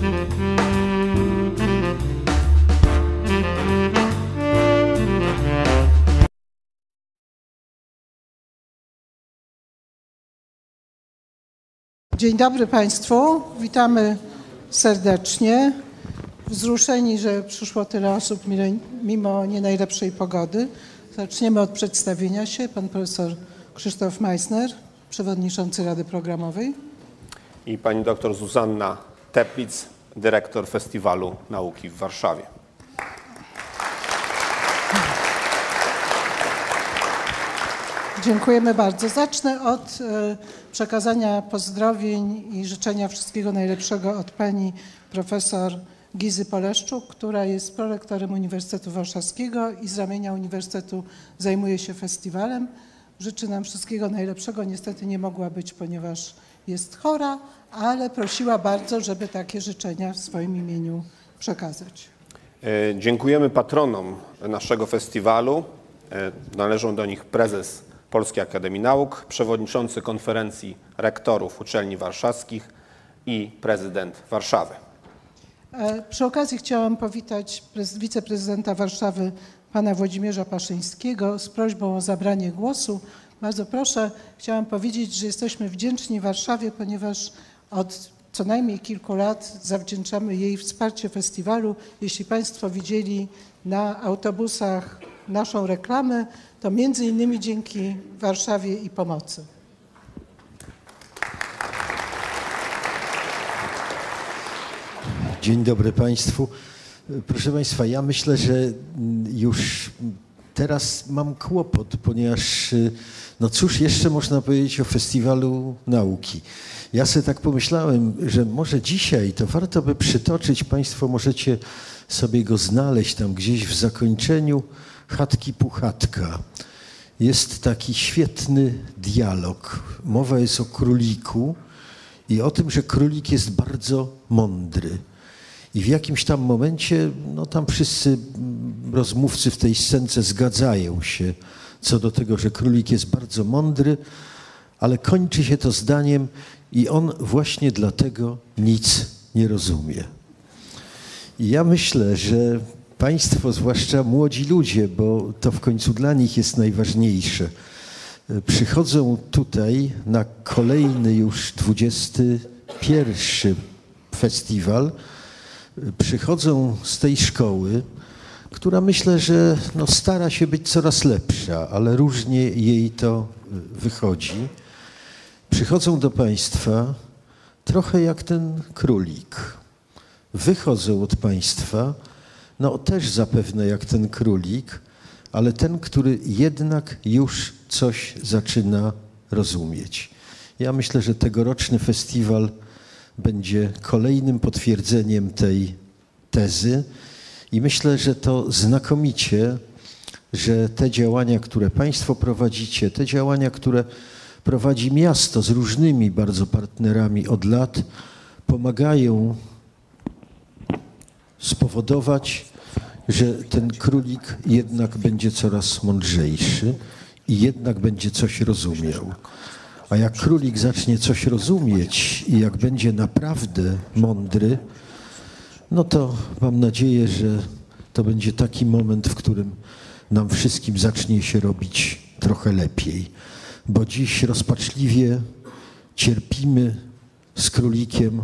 Dzień dobry Państwu. Witamy serdecznie. Wzruszeni, że przyszło tyle osób mimo nie najlepszej pogody. Zaczniemy od przedstawienia się. Pan profesor Krzysztof Meissner, przewodniczący Rady Programowej. I pani doktor Zuzanna Teplic, dyrektor Festiwalu Nauki w Warszawie. Dziękujemy bardzo. Zacznę od e, przekazania pozdrowień i życzenia wszystkiego najlepszego od pani profesor Gizy Poleszczuk, która jest prorektorem Uniwersytetu Warszawskiego i z ramienia Uniwersytetu zajmuje się festiwalem. Życzy nam wszystkiego najlepszego. Niestety nie mogła być, ponieważ jest chora, ale prosiła bardzo, żeby takie życzenia w swoim imieniu przekazać. E, Dziękujemy patronom naszego festiwalu. E, Należą do nich prezes Polskiej Akademii Nauk, przewodniczący konferencji rektorów uczelni warszawskich i prezydent Warszawy. E, Przy okazji chciałam powitać prez- wiceprezydenta Warszawy, pana Włodzimierza Paszyńskiego, z prośbą o zabranie głosu. Bardzo proszę, chciałam powiedzieć, że jesteśmy wdzięczni Warszawie, ponieważ od co najmniej kilku lat zawdzięczamy jej wsparcie festiwalu. Jeśli Państwo widzieli na autobusach naszą reklamę, to między innymi dzięki Warszawie i pomocy. Dzień dobry Państwu. Proszę Państwa, ja myślę, że już teraz mam kłopot, ponieważ no cóż jeszcze można powiedzieć o Festiwalu Nauki. Ja sobie tak pomyślałem, że może dzisiaj to warto by przytoczyć, Państwo możecie sobie go znaleźć tam gdzieś w zakończeniu Chatki Puchatka. Jest taki świetny dialog. Mowa jest o króliku i o tym, że królik jest bardzo mądry. I w jakimś tam momencie, no tam wszyscy rozmówcy w tej scence zgadzają się co do tego, że królik jest bardzo mądry, ale kończy się to zdaniem i on właśnie dlatego nic nie rozumie. I ja myślę, że Państwo, zwłaszcza młodzi ludzie, bo to w końcu dla nich jest najważniejsze, przychodzą tutaj na kolejny już 21 festiwal, przychodzą z tej szkoły, która myślę, że no stara się być coraz lepsza, ale różnie jej to wychodzi. Przychodzą do Państwa trochę jak ten królik. Wychodzą od Państwa, no też zapewne jak ten królik, ale ten, który jednak już coś zaczyna rozumieć. Ja myślę, że tegoroczny festiwal będzie kolejnym potwierdzeniem tej tezy i myślę, że to znakomicie, że te działania, które Państwo prowadzicie, te działania, które prowadzi miasto z różnymi bardzo partnerami od lat, pomagają spowodować, że ten królik jednak będzie coraz mądrzejszy i jednak będzie coś rozumiał. A jak królik zacznie coś rozumieć i jak będzie naprawdę mądry, no to mam nadzieję, że to będzie taki moment, w którym nam wszystkim zacznie się robić trochę lepiej. Bo dziś rozpaczliwie cierpimy z królikiem,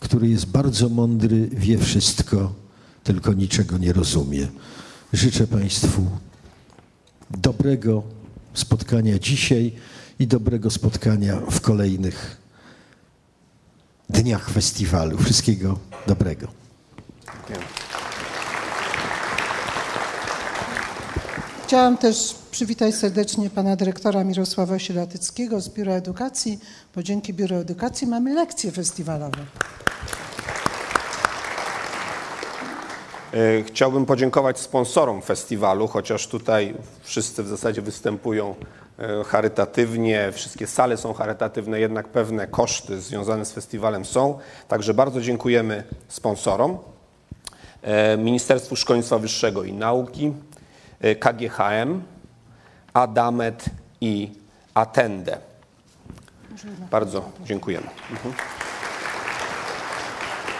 który jest bardzo mądry, wie wszystko, tylko niczego nie rozumie. Życzę Państwu dobrego spotkania dzisiaj i dobrego spotkania w kolejnych dniach festiwalu. Wszystkiego dobrego. Chciałam też przywitać serdecznie pana dyrektora Mirosława Sielatyckiego z Biura Edukacji, bo dzięki Biuro Edukacji mamy lekcje festiwalowe. E, Chciałbym podziękować sponsorom festiwalu, chociaż tutaj wszyscy w zasadzie występują charytatywnie, wszystkie sale są charytatywne, jednak pewne koszty związane z festiwalem są. Także bardzo dziękujemy sponsorom. E, Ministerstwu Szkolnictwa Wyższego i Nauki, e, KGHM, Adamet i Atende. Bardzo dziękujemy. Mhm.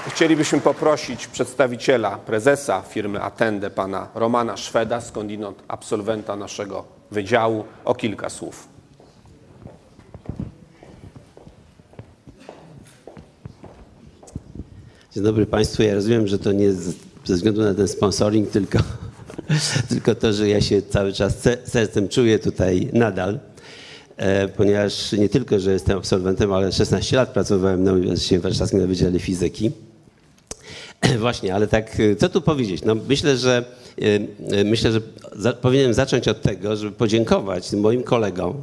Chcielibyśmy poprosić przedstawiciela, prezesa firmy Attende, pana Romana Szweda, skądinąd absolwenta naszego wydziału, o kilka słów. Dzień dobry Państwu. Ja rozumiem, że to nie ze względu na ten sponsoring, tylko, tylko to, że ja się cały czas se- sercem czuję tutaj nadal, e, ponieważ nie tylko, że jestem absolwentem, ale 16 lat pracowałem na Uniwersytecie Warszawskim na Wydziale Fizyki. Właśnie, ale tak, e, co tu powiedzieć? No, myślę, że e, e, myślę, że za, powinienem zacząć od tego, żeby podziękować moim kolegom.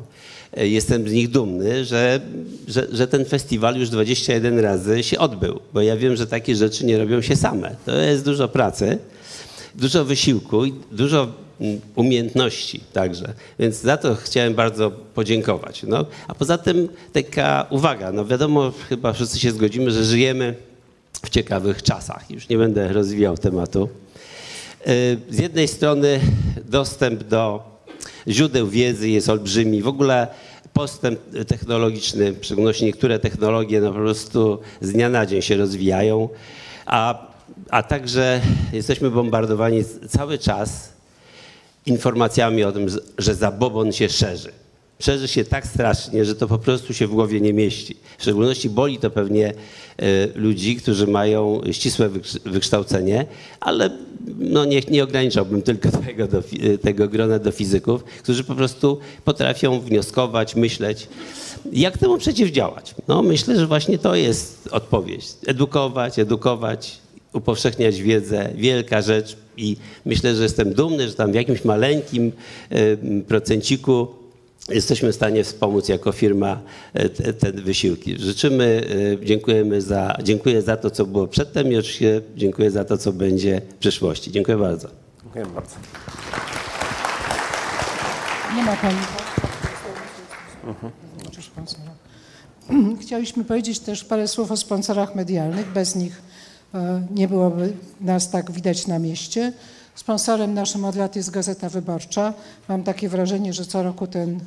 E, Jestem z nich dumny, że, że, że ten festiwal już 21 razy się odbył, bo ja wiem, że takie rzeczy nie robią się same. To jest dużo pracy, dużo wysiłku i dużo mm, umiejętności także. Więc za to chciałem bardzo podziękować. No, a poza tym taka uwaga, no wiadomo, chyba wszyscy się zgodzimy, że żyjemy w ciekawych czasach. Już nie będę rozwijał tematu. Y, Z jednej strony dostęp do źródeł wiedzy jest olbrzymi. W ogóle postęp technologiczny, w szczególności niektóre technologie no po prostu z dnia na dzień się rozwijają, a, a także jesteśmy bombardowani cały czas informacjami o tym, że zabobon się szerzy. Szerzy się tak strasznie, że to po prostu się w głowie nie mieści. W szczególności boli to pewnie e, ludzi, którzy mają ścisłe wykształcenie, ale no nie, nie ograniczałbym tylko tego, do, e, tego grona do fizyków, którzy po prostu potrafią wnioskować, myśleć. Jak temu przeciwdziałać? No myślę, że właśnie to jest odpowiedź. Edukować, edukować, upowszechniać wiedzę, wielka rzecz i myślę, że jestem dumny, że tam w jakimś maleńkim em, procenciku jesteśmy w stanie wspomóc jako firma e, te, te wysiłki. Życzymy, e, dziękujemy za, dziękuję za to, co było przedtem i oczywiście dziękuję za to, co będzie w przyszłości. Dziękuję bardzo. Dziękuję bardzo. Nie ma pani. Sponsora? Chcieliśmy powiedzieć też parę słów o sponsorach medialnych. Bez nich e, nie byłoby nas tak widać na mieście. Sponsorem naszym od lat jest Gazeta Wyborcza. Mam takie wrażenie, że co roku ten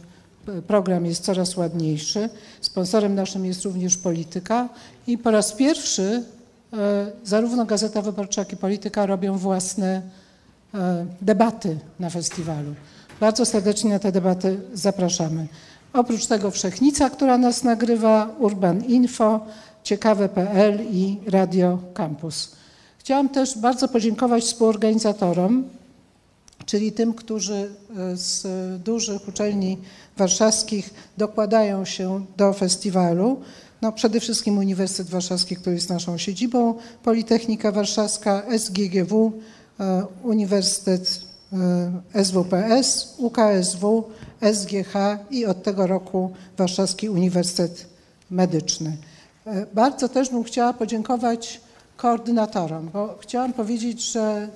program jest coraz ładniejszy. Sponsorem naszym jest również polityka i po raz pierwszy e, zarówno Gazeta Wyborcza, jak i polityka robią własne e, debaty na festiwalu. Bardzo serdecznie na te debaty zapraszamy. Oprócz tego Wszechnica, która nas nagrywa, Urban Info, Ciekawe.pl i Radio Campus. Chciałam też bardzo podziękować współorganizatorom, czyli tym, którzy e, z dużych uczelni warszawskich dokładają się do festiwalu. No, przede wszystkim Uniwersytet Warszawski, który jest naszą siedzibą, Politechnika Warszawska, SGGW, e, Uniwersytet e, SWPS, UKSW, SGH i od tego roku Warszawski Uniwersytet Medyczny. E, Bardzo też bym chciała podziękować koordynatorom, bo chciałam powiedzieć, że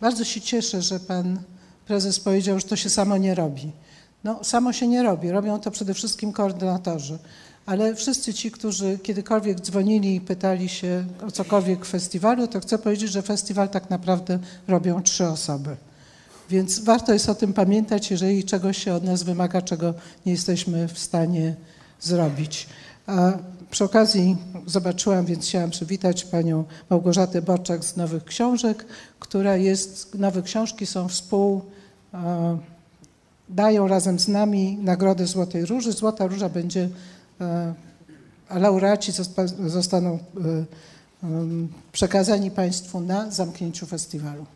bardzo się cieszę, że pan prezes powiedział, że to się samo nie robi. No, samo się nie robi, robią to przede wszystkim koordynatorzy. Ale wszyscy ci, którzy kiedykolwiek dzwonili i pytali się o cokolwiek w festiwalu, to chcę powiedzieć, że festiwal tak naprawdę robią trzy osoby. Więc warto jest o tym pamiętać, jeżeli czegoś się od nas wymaga, czego nie jesteśmy w stanie zrobić. A przy okazji zobaczyłam, więc chciałam przywitać panią Małgorzatę Boczak z Nowych Książek, która jest, nowe książki są współ, e, dają razem z nami Nagrodę Złotej Róży. Złota Róża będzie, e, laureaci zostaną e, przekazani państwu na zamknięciu festiwalu.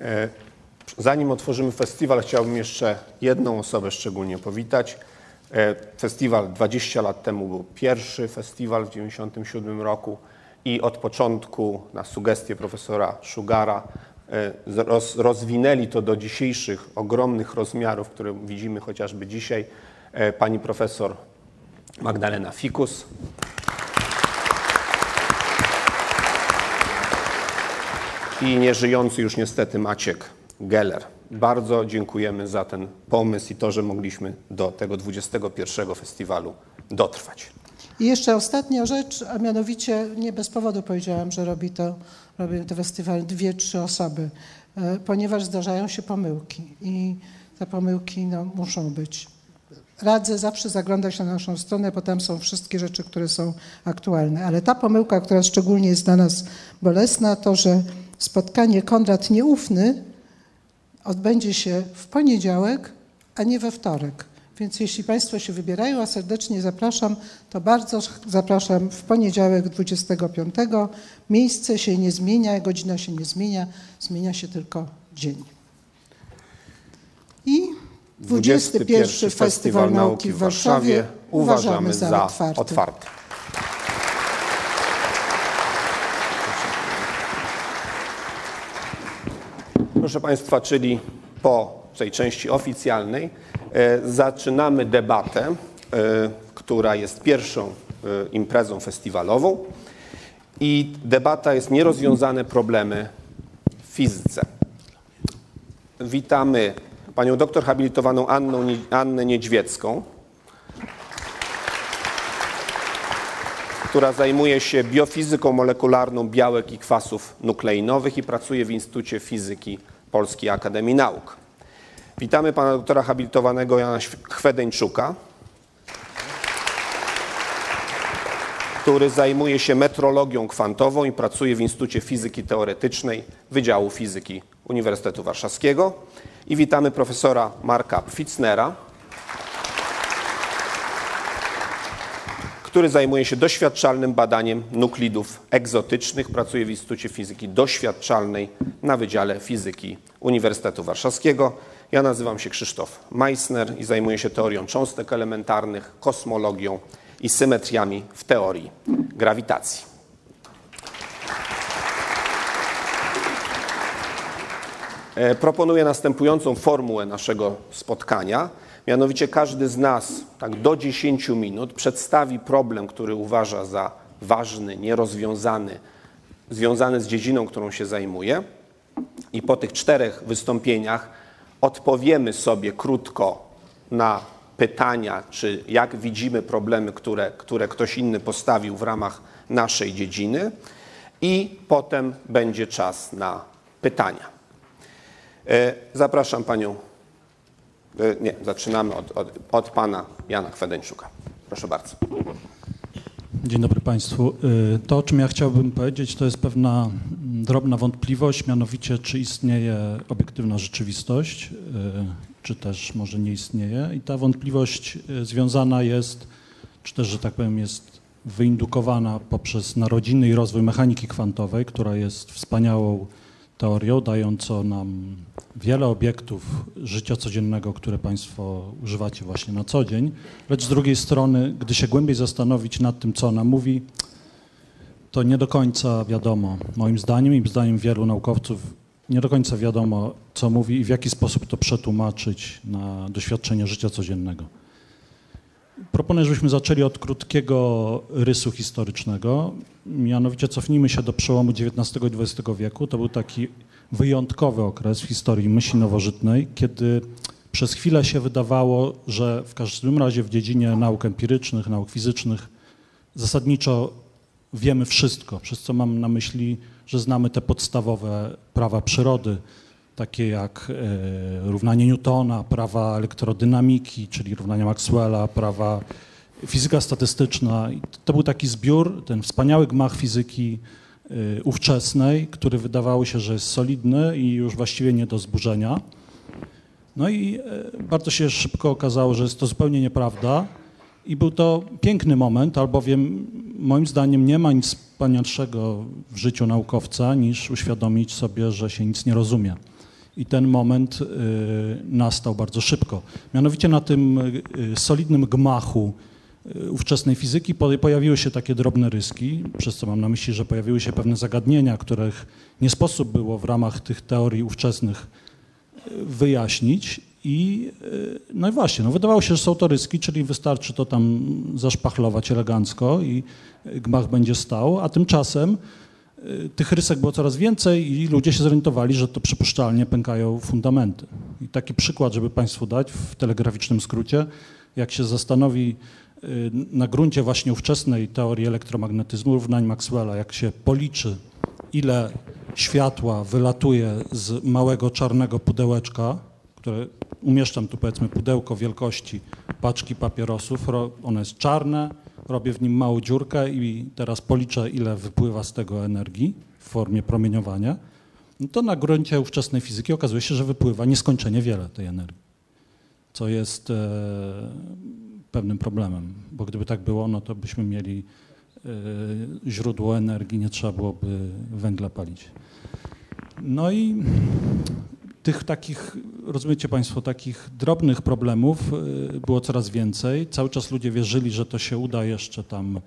E, Zanim otworzymy festiwal, chciałbym jeszcze jedną osobę szczególnie powitać. Festiwal 20 lat temu był pierwszy festiwal w 1997 roku i od początku na sugestię profesora Szugara roz, rozwinęli to do dzisiejszych ogromnych rozmiarów, które widzimy chociażby dzisiaj. E, Pani profesor Magdalena Fikus, i nieżyjący już niestety Maciek Geller. Bardzo dziękujemy za ten pomysł i to, że mogliśmy do tego 21 festiwalu dotrwać. I jeszcze ostatnia rzecz, a mianowicie nie bez powodu powiedziałam, że robi to, robią to festiwal dwie, trzy osoby, e, ponieważ zdarzają się pomyłki i te pomyłki no, muszą być. radzę zawsze zaglądać na naszą stronę, bo tam są wszystkie rzeczy, które są aktualne. Ale ta pomyłka, która szczególnie jest dla nas bolesna, to że spotkanie Konrad Nieufny odbędzie się w poniedziałek, a nie we wtorek. Więc jeśli Państwo się wybierają, a serdecznie zapraszam, to bardzo zapraszam w poniedziałek 25. Miejsce się nie zmienia, godzina się nie zmienia, zmienia się tylko dzień. I 21. Festiwal Nauki w Warszawie uważamy za otwarty. otwarty. Proszę Państwa, czyli po tej części oficjalnej zaczynamy debatę, e, która jest pierwszą e, imprezą festiwalową i debata jest nierozwiązane problemy w fizyce. Witamy panią doktor habilitowaną Anną, Annę Niedźwiecką, która zajmuje się biofizyką molekularną białek i kwasów nukleinowych i pracuje w Instytucie Fizyki Polskiej Akademii Nauk. Witamy pana doktora habilitowanego Jana Chwedeńczuka, który zajmuje się metrologią kwantową i pracuje w Instytucie Fizyki Teoretycznej Wydziału Fizyki Uniwersytetu Warszawskiego. I witamy profesora Marka Pfitznera, który zajmuje się doświadczalnym badaniem nuklidów egzotycznych. Pracuje w Instytucie Fizyki Doświadczalnej na Wydziale Fizyki Uniwersytetu Warszawskiego. Ja nazywam się Krzysztof Meissner i zajmuję się teorią cząstek elementarnych, kosmologią i symetriami w teorii grawitacji. E, Proponuję następującą formułę naszego spotkania. Mianowicie każdy z nas tak do 10 minut przedstawi problem, który uważa za ważny, nierozwiązany, związany z dziedziną, którą się zajmuje. I po tych czterech wystąpieniach odpowiemy sobie krótko na pytania, czy jak widzimy problemy, które, które ktoś inny postawił w ramach naszej dziedziny. I potem będzie czas na pytania. E, Zapraszam panią. E, Nie, zaczynamy od, od, od pana Jana Chwedeńczuka. Proszę bardzo. Dzień dobry Państwu. Y, To, o czym ja chciałbym powiedzieć, to jest pewna drobna wątpliwość, mianowicie czy istnieje obiektywna rzeczywistość, y, czy też może nie istnieje. I ta wątpliwość związana jest, czy też, że tak powiem, jest wyindukowana poprzez narodziny i rozwój mechaniki kwantowej, która jest wspaniałą teorią, dającą nam wiele obiektów życia codziennego, które Państwo używacie właśnie na co dzień, lecz z drugiej strony, gdy się głębiej zastanowić nad tym, co ona mówi, to nie do końca wiadomo, moim zdaniem i zdaniem wielu naukowców, nie do końca wiadomo, co mówi i w jaki sposób to przetłumaczyć na doświadczenie życia codziennego. Proponuję, żebyśmy zaczęli od krótkiego rysu historycznego. Mianowicie cofnijmy się do przełomu XIX i XX wieku. To był taki wyjątkowy okres w historii myśli nowożytnej, kiedy przez chwilę się wydawało, że w każdym razie w dziedzinie nauk empirycznych, nauk fizycznych zasadniczo wiemy wszystko, przez co mam na myśli, że znamy te podstawowe prawa przyrody, takie jak e, równanie Newtona, prawa elektrodynamiki, czyli równania Maxwella, prawa fizyka statystyczna. To był taki zbiór, ten wspaniały gmach fizyki e, ówczesnej, który wydawało się, że jest solidny i już właściwie nie do zburzenia. No i e, bardzo się szybko okazało, że jest to zupełnie nieprawda. I był to piękny moment, albowiem moim zdaniem nie ma nic wspanialszego w życiu naukowca niż uświadomić sobie, że się nic nie rozumie. I ten moment y, nastał bardzo szybko. Mianowicie na tym y, solidnym gmachu y, ówczesnej fizyki po- pojawiły się takie drobne ryski, przez co mam na myśli, że pojawiły się pewne zagadnienia, których nie sposób było w ramach tych teorii ówczesnych wyjaśnić. I no i właśnie, no wydawało się, że są to ryski, czyli wystarczy to tam zaszpachlować elegancko i gmach będzie stał, a tymczasem tych rysek było coraz więcej i ludzie się zorientowali, że to przypuszczalnie pękają fundamenty. I taki przykład, żeby Państwu dać w telegraficznym skrócie, jak się zastanowi y, na gruncie właśnie ówczesnej teorii elektromagnetyzmu, równań Maxwella, jak się policzy, ile światła wylatuje z małego czarnego pudełeczka, które umieszczam tu powiedzmy pudełko wielkości paczki papierosów, ro, ono jest czarne, robię w nim małą dziurkę i teraz policzę, ile wypływa z tego energii w formie promieniowania, no to na gruncie ówczesnej fizyki okazuje się, że wypływa nieskończenie wiele tej energii, co jest e, pewnym problemem, bo gdyby tak było, no to byśmy mieli e, źródło energii, nie trzeba byłoby węgla palić. No i tych takich, rozumiecie Państwo, takich drobnych problemów y, było coraz więcej. Cały czas ludzie wierzyli, że to się uda jeszcze tam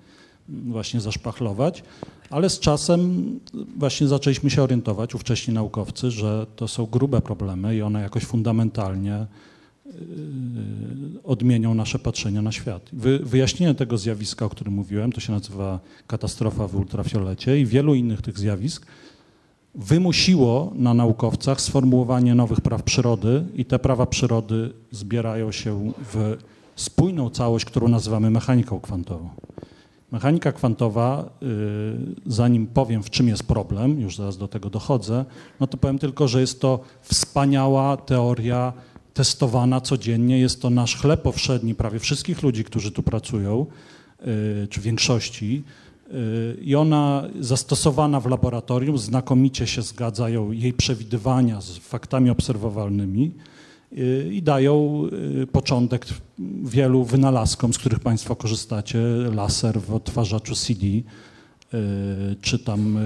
właśnie zaszpachlować, ale z czasem właśnie zaczęliśmy się orientować, ówcześni naukowcy, że to są grube problemy i one jakoś fundamentalnie y, odmienią nasze patrzenie na świat. Wy, wyjaśnienie tego zjawiska, o którym mówiłem, to się nazywa katastrofa w ultrafiolecie i wielu innych tych zjawisk wymusiło na naukowcach sformułowanie nowych praw przyrody i te prawa przyrody zbierają się w spójną całość, którą nazywamy mechaniką kwantową. Mechanika kwantowa, y, zanim powiem, w czym jest problem, już zaraz do tego dochodzę, no to powiem tylko, że jest to wspaniała teoria testowana codziennie. Jest to nasz chleb powszedni prawie wszystkich ludzi, którzy tu pracują, y, czy większości. Y, I ona zastosowana w laboratorium znakomicie się zgadzają jej przewidywania z faktami obserwowalnymi y, i dają y, początek wielu wynalazkom, z których Państwo korzystacie. Laser w odtwarzaczu CD, czy tam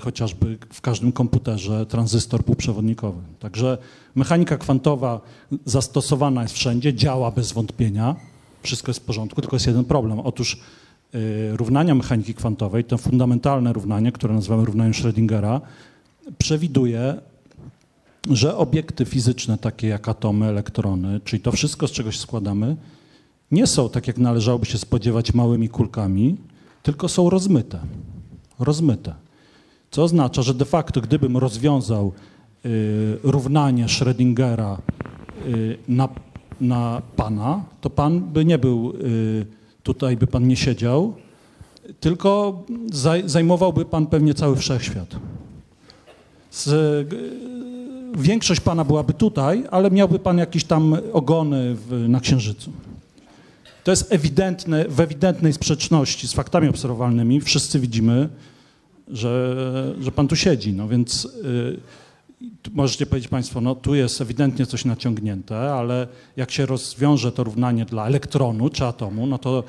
chociażby w każdym komputerze tranzystor półprzewodnikowy. Także mechanika kwantowa zastosowana jest wszędzie, działa bez wątpienia, wszystko jest w porządku, tylko jest jeden problem. Otóż równania mechaniki kwantowej, to fundamentalne równanie, które nazywamy równaniem Schrödingera, przewiduje, że obiekty fizyczne, takie jak atomy, elektrony, czyli to wszystko, z czego się składamy, nie są, tak jak należałoby się spodziewać, małymi kulkami, tylko są rozmyte. Rozmyte. Co oznacza, że de facto, gdybym rozwiązał y, równanie Schrödingera y, na, na pana, to pan by nie był y, tutaj by pan nie siedział, tylko zajmowałby pan pewnie cały wszechświat. Z, większość pana byłaby tutaj, ale miałby pan jakieś tam ogony w, na Księżycu. To jest ewidentne, w ewidentnej sprzeczności z faktami obserwowalnymi. Wszyscy widzimy, że, że pan tu siedzi. No więc y, możecie powiedzieć państwo, no tu jest ewidentnie coś naciągnięte, ale jak się rozwiąże to równanie dla elektronu czy atomu, no to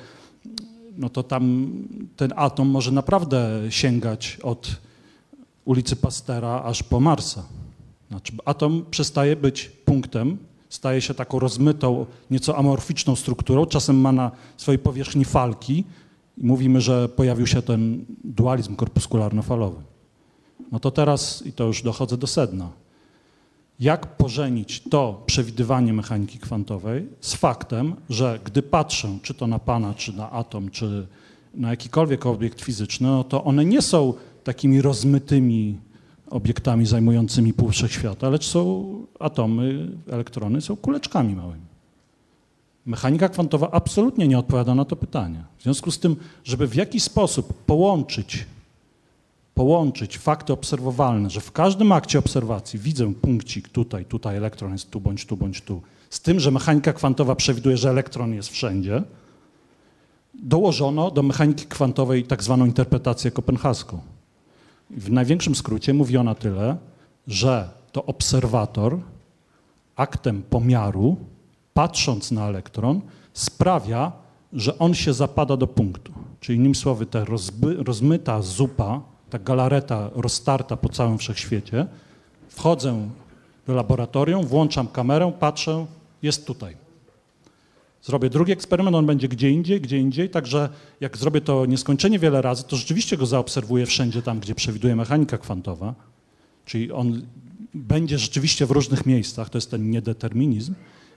no to tam ten atom może naprawdę sięgać od ulicy Pastera aż po Marsa. Znaczy, atom przestaje być punktem, staje się taką rozmytą, nieco amorficzną strukturą, czasem ma na swojej powierzchni falki i mówimy, że pojawił się ten dualizm korpuskularno-falowy. No to teraz, i to już dochodzę do sedna, jak pożenić to przewidywanie mechaniki kwantowej z faktem, że gdy patrzę czy to na Pana, czy na atom, czy na jakikolwiek obiekt fizyczny, no to one nie są takimi rozmytymi obiektami zajmującymi pół wszechświata, lecz są atomy, elektrony, są kuleczkami małymi. Mechanika kwantowa absolutnie nie odpowiada na to pytanie. W związku z tym, żeby w jakiś sposób połączyć połączyć fakty obserwowalne, że w każdym akcie obserwacji widzę punkcik tutaj, tutaj elektron jest tu bądź tu bądź tu, z tym, że mechanika kwantowa przewiduje, że elektron jest wszędzie, dołożono do mechaniki kwantowej tak zwaną interpretację kopenhaską. W największym skrócie mówi ona tyle, że to obserwator aktem pomiaru, patrząc na elektron, sprawia, że on się zapada do punktu. Czyli innymi słowy, ta rozmyta zupa ta galareta roztarta po całym wszechświecie. Wchodzę do laboratorium, włączam kamerę, patrzę, jest tutaj. Zrobię drugi eksperyment, on będzie gdzie indziej, gdzie indziej, także jak zrobię to nieskończenie wiele razy, to rzeczywiście go zaobserwuję wszędzie tam, gdzie przewiduje mechanika kwantowa, czyli on będzie rzeczywiście w różnych miejscach, to jest ten niedeterminizm.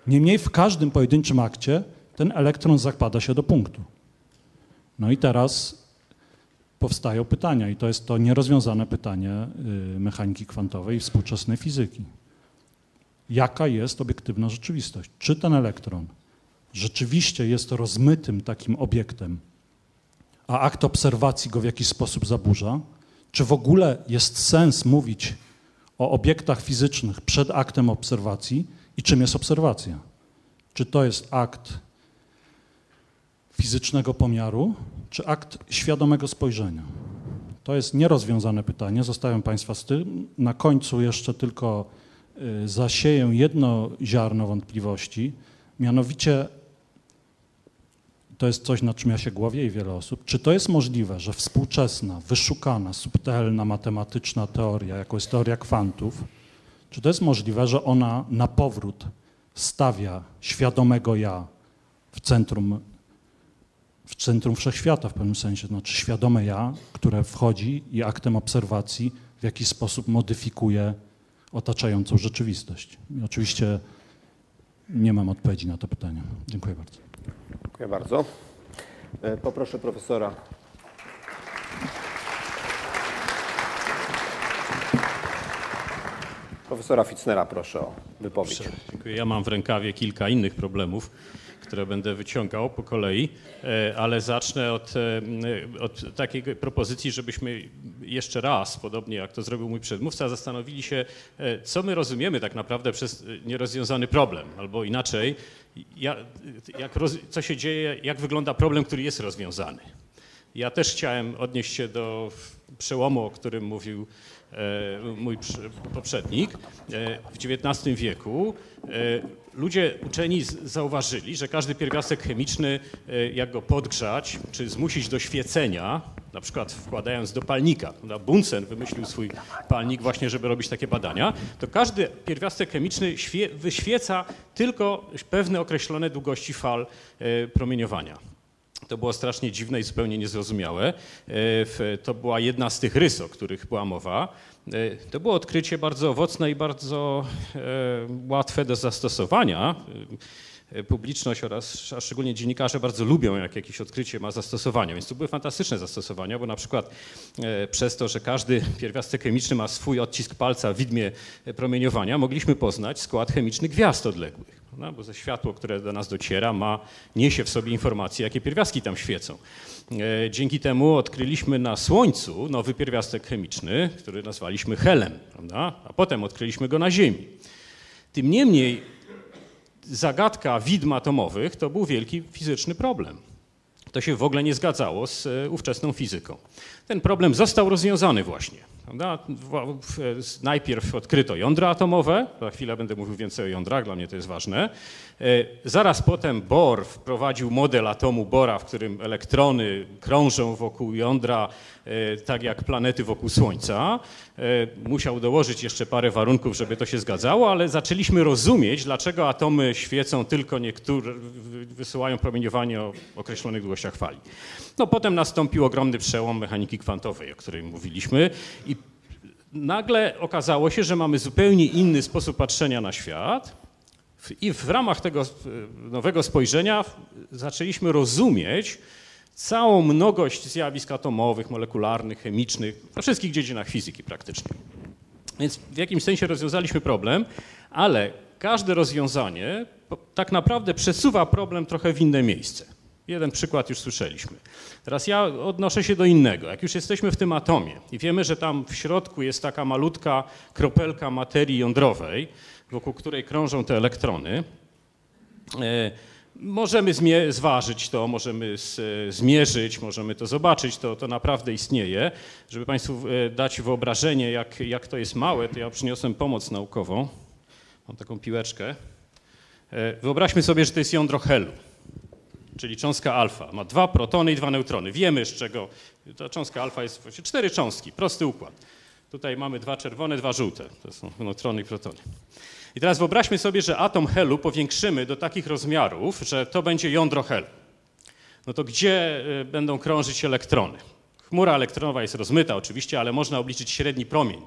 Niemniej w każdym pojedynczym akcie ten elektron zakłada się do punktu. No i teraz powstają pytania i to jest to nierozwiązane pytanie y, mechaniki kwantowej i współczesnej fizyki. Jaka jest obiektywna rzeczywistość? Czy ten elektron rzeczywiście jest rozmytym takim obiektem, a akt obserwacji go w jakiś sposób zaburza? Czy w ogóle jest sens mówić o obiektach fizycznych przed aktem obserwacji, I czym jest obserwacja? Czy to jest akt fizycznego pomiaru, czy akt świadomego spojrzenia? To jest nierozwiązane pytanie, zostawiam Państwa z tym. Na końcu jeszcze tylko y, zasieję jedno ziarno wątpliwości, mianowicie to jest coś, nad czym ja się głowię i wiele osób. Czy to jest możliwe, że współczesna, wyszukana, subtelna, matematyczna teoria, jaką jest teoria kwantów, czy to jest możliwe, że ona na powrót stawia świadomego ja w centrum, w centrum wszechświata w pewnym sensie, znaczy świadome ja, które wchodzi i aktem obserwacji w jakiś sposób modyfikuje otaczającą rzeczywistość. I oczywiście nie mam odpowiedzi na to pytanie. Dziękuję bardzo. Dziękuję bardzo. E, Poproszę profesora. Profesora Fitznera proszę o wypowiedź. Dziękuję. Ja mam w rękawie kilka innych problemów, które będę wyciągał po kolei, e, ale zacznę od, e, od takiej propozycji, żebyśmy jeszcze raz, podobnie jak to zrobił mój przedmówca, zastanowili się, e, co my rozumiemy tak naprawdę przez nierozwiązany problem, albo inaczej, ja- jak, roz- co się dzieje, jak wygląda problem, który jest rozwiązany. Ja też chciałem odnieść się do przełomu, o którym mówił mój poprzednik. W XIX wieku ludzie uczeni zauważyli, że każdy pierwiastek chemiczny, e, jak go podgrzać, czy zmusić do świecenia, na przykład wkładając do palnika? Bunsen wymyślił swój palnik właśnie, żeby robić takie badania, to każdy pierwiastek chemiczny świe- wyświeca tylko pewne określone długości fal e, promieniowania. To było strasznie dziwne i zupełnie niezrozumiałe. E, To była jedna z tych rys, o których była mowa. E, To było odkrycie bardzo owocne i bardzo e, łatwe do zastosowania. E, Publiczność oraz a szczególnie dziennikarze bardzo lubią, jak jakieś odkrycie ma zastosowanie. Więc to były fantastyczne zastosowania, bo na przykład przez to, że każdy pierwiastek chemiczny ma swój odcisk palca w widmie promieniowania, mogliśmy poznać skład chemiczny gwiazd odległych. prawda? Bo ze światło, które do nas dociera, ma, niesie w sobie informacje, jakie pierwiastki tam świecą. E, Dzięki temu odkryliśmy na Słońcu nowy pierwiastek chemiczny, który nazwaliśmy helem, prawda? a potem odkryliśmy go na Ziemi. Tym niemniej zagadka widm atomowych to był wielki fizyczny problem. To się w ogóle nie zgadzało z e, ówczesną fizyką. Ten problem został rozwiązany właśnie. Prawda? Najpierw odkryto jądra atomowe, za chwilę będę mówił więcej o jądrach, dla mnie to jest ważne. E, Zaraz potem Bohr wprowadził model atomu Bora, w którym elektrony krążą wokół jądra, e, tak jak planety wokół Słońca. E, Musiał dołożyć jeszcze parę warunków, żeby to się zgadzało, ale zaczęliśmy rozumieć, dlaczego atomy świecą tylko niektóre, wy- wysyłają promieniowanie o określonych długościach fali. No potem nastąpił ogromny przełom mechaniki kwantowej, o której mówiliśmy i nagle okazało się, że mamy zupełnie inny sposób patrzenia na świat i w ramach tego e, nowego spojrzenia zaczęliśmy rozumieć całą mnogość zjawisk atomowych, molekularnych, chemicznych, we wszystkich dziedzinach fizyki praktycznie. Więc w jakimś sensie rozwiązaliśmy problem, ale każde rozwiązanie tak naprawdę przesuwa problem trochę w inne miejsce. Jeden przykład już słyszeliśmy. Teraz ja odnoszę się do innego. Jak już jesteśmy w tym atomie i wiemy, że tam w środku jest taka malutka kropelka materii jądrowej, wokół której krążą te elektrony, E, Możemy zważyć to, możemy s- zmierzyć, możemy to zobaczyć, to, to naprawdę istnieje. Żeby Państwu e, dać wyobrażenie, jak, jak to jest małe, to ja przyniosłem pomoc naukową. Mam taką piłeczkę. E, Wyobraźmy sobie, że to jest jądro helu, czyli cząstka alfa. Ma dwa protony i dwa neutrony. Wiemy z czego. Ta cząstka alfa jest właściwie cztery cząstki, prosty układ. Tutaj mamy dwa czerwone, dwa żółte. To są neutrony i protony. I teraz wyobraźmy sobie, że atom helu powiększymy do takich rozmiarów, że to będzie jądro helu. No to gdzie y, będą krążyć elektrony? Chmura elektronowa jest rozmyta oczywiście, ale można obliczyć średni promień.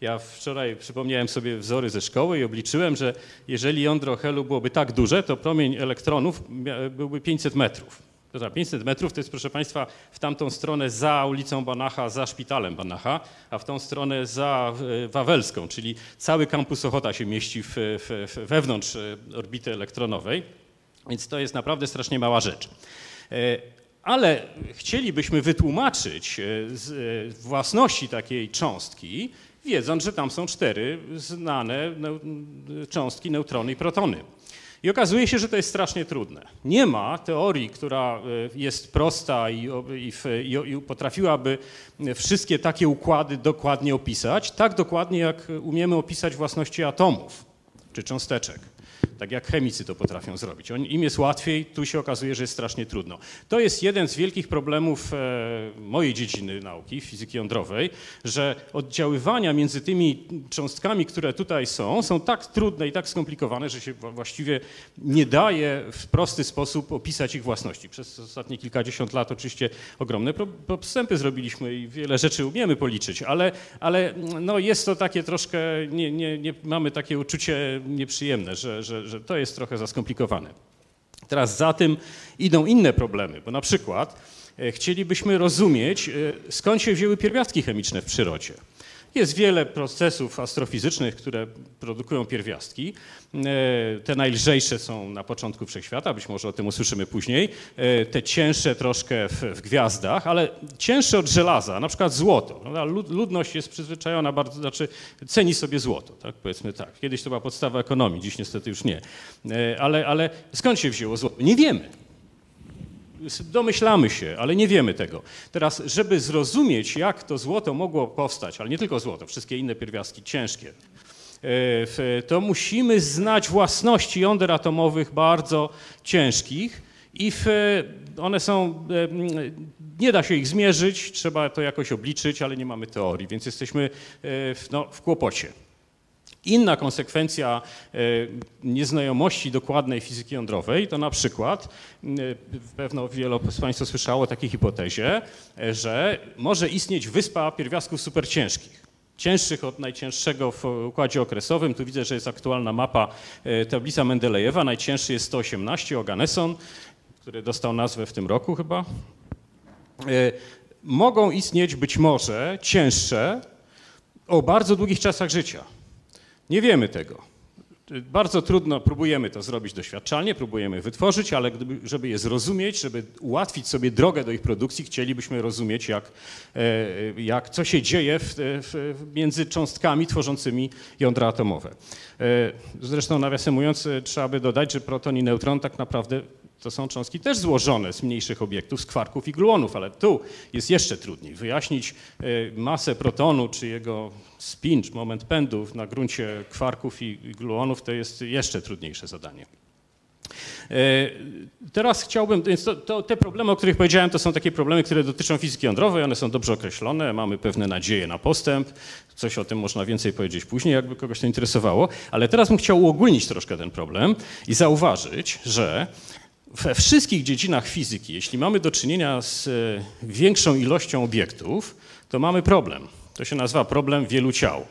Ja wczoraj przypomniałem sobie wzory ze szkoły i obliczyłem, że jeżeli jądro helu byłoby tak duże, to promień elektronów byłby 500 metrów. To za 500 metrów to jest, proszę Państwa, w tamtą stronę za ulicą Banacha, za szpitalem Banacha, a w tą stronę za e, Wawelską, czyli cały kampus Ochota się mieści w, w, wewnątrz e, orbity elektronowej, więc to jest naprawdę strasznie mała rzecz. E, Ale chcielibyśmy wytłumaczyć własności takiej cząstki wiedząc, że tam są cztery znane cząstki, neutrony i protony. I okazuje się, że to jest strasznie trudne. Nie ma teorii, która e, jest prosta i, i, i, i, potrafiłaby wszystkie takie układy dokładnie opisać, tak dokładnie jak umiemy opisać własności atomów czy cząsteczek tak jak chemicy to potrafią zrobić. Im jest łatwiej, tu się okazuje, że jest strasznie trudno. To jest jeden z wielkich problemów e, mojej dziedziny nauki, fizyki jądrowej, że oddziaływania między tymi cząstkami, które tutaj są, są tak trudne i tak skomplikowane, że się właściwie nie daje w prosty sposób opisać ich własności. Przez ostatnie kilkadziesiąt lat oczywiście ogromne postępy zrobiliśmy i wiele rzeczy umiemy policzyć, ale, ale no jest to takie troszkę, nie, nie, nie mamy takie uczucie nieprzyjemne, że, że, że to jest trochę za skomplikowane. Teraz za tym idą inne problemy, bo na przykład e, chcielibyśmy rozumieć, e, skąd się wzięły pierwiastki chemiczne w przyrodzie. Jest wiele procesów astrofizycznych, które produkują pierwiastki. E, te najlżejsze są na początku wszechświata, być może o tym usłyszymy później. E, te cięższe troszkę w, w gwiazdach, ale cięższe od żelaza, na przykład złoto. Ludność jest przyzwyczajona bardzo, znaczy ceni sobie złoto, tak? powiedzmy tak. Kiedyś to była podstawa ekonomii, dziś niestety już nie. E, ale, ale skąd się wzięło złoto? Nie wiemy. Domyślamy się, ale nie wiemy tego. Teraz, żeby zrozumieć, jak to złoto mogło powstać, ale nie tylko złoto, wszystkie inne pierwiastki ciężkie, e, to musimy znać własności jąder atomowych bardzo ciężkich i w, one są, e, nie da się ich zmierzyć, trzeba to jakoś obliczyć, ale nie mamy teorii, więc jesteśmy e, w, no, w kłopocie. Inna konsekwencja e, nieznajomości dokładnej fizyki jądrowej to na przykład, e, pewno wielu z Państwa słyszało o takiej hipotezie, e, że może istnieć wyspa pierwiastków superciężkich cięższych od najcięższego w układzie okresowym. Tu widzę, że jest aktualna mapa, tablica Mendelejewa. Najcięższy jest 118, Oganesson, który dostał nazwę w tym roku chyba. Mogą istnieć być może cięższe o bardzo długich czasach życia. Nie wiemy tego. Bardzo trudno, próbujemy to zrobić doświadczalnie, próbujemy wytworzyć, ale gdyby, żeby je zrozumieć, żeby ułatwić sobie drogę do ich produkcji, chcielibyśmy rozumieć, jak, e, jak, co się dzieje w, w, między cząstkami tworzącymi jądra atomowe. E, zresztą nawiasem mówiąc, e, trzeba by dodać, że proton i neutron tak naprawdę to są cząstki też złożone z mniejszych obiektów, z kwarków i gluonów, ale tu jest jeszcze trudniej. Wyjaśnić e, masę protonu czy jego spin, czy moment pędu na gruncie kwarków i gluonów to jest jeszcze trudniejsze zadanie. E, teraz chciałbym, więc to, to, te problemy, o których powiedziałem, to są takie problemy, które dotyczą fizyki jądrowej, one są dobrze określone, mamy pewne nadzieje na postęp, coś o tym można więcej powiedzieć później, jakby kogoś to interesowało, ale teraz bym chciał uogólnić troszkę ten problem i zauważyć, że we wszystkich dziedzinach fizyki, jeśli mamy do czynienia z e, większą ilością obiektów, to mamy problem. To się nazywa problem wielu ciał. E,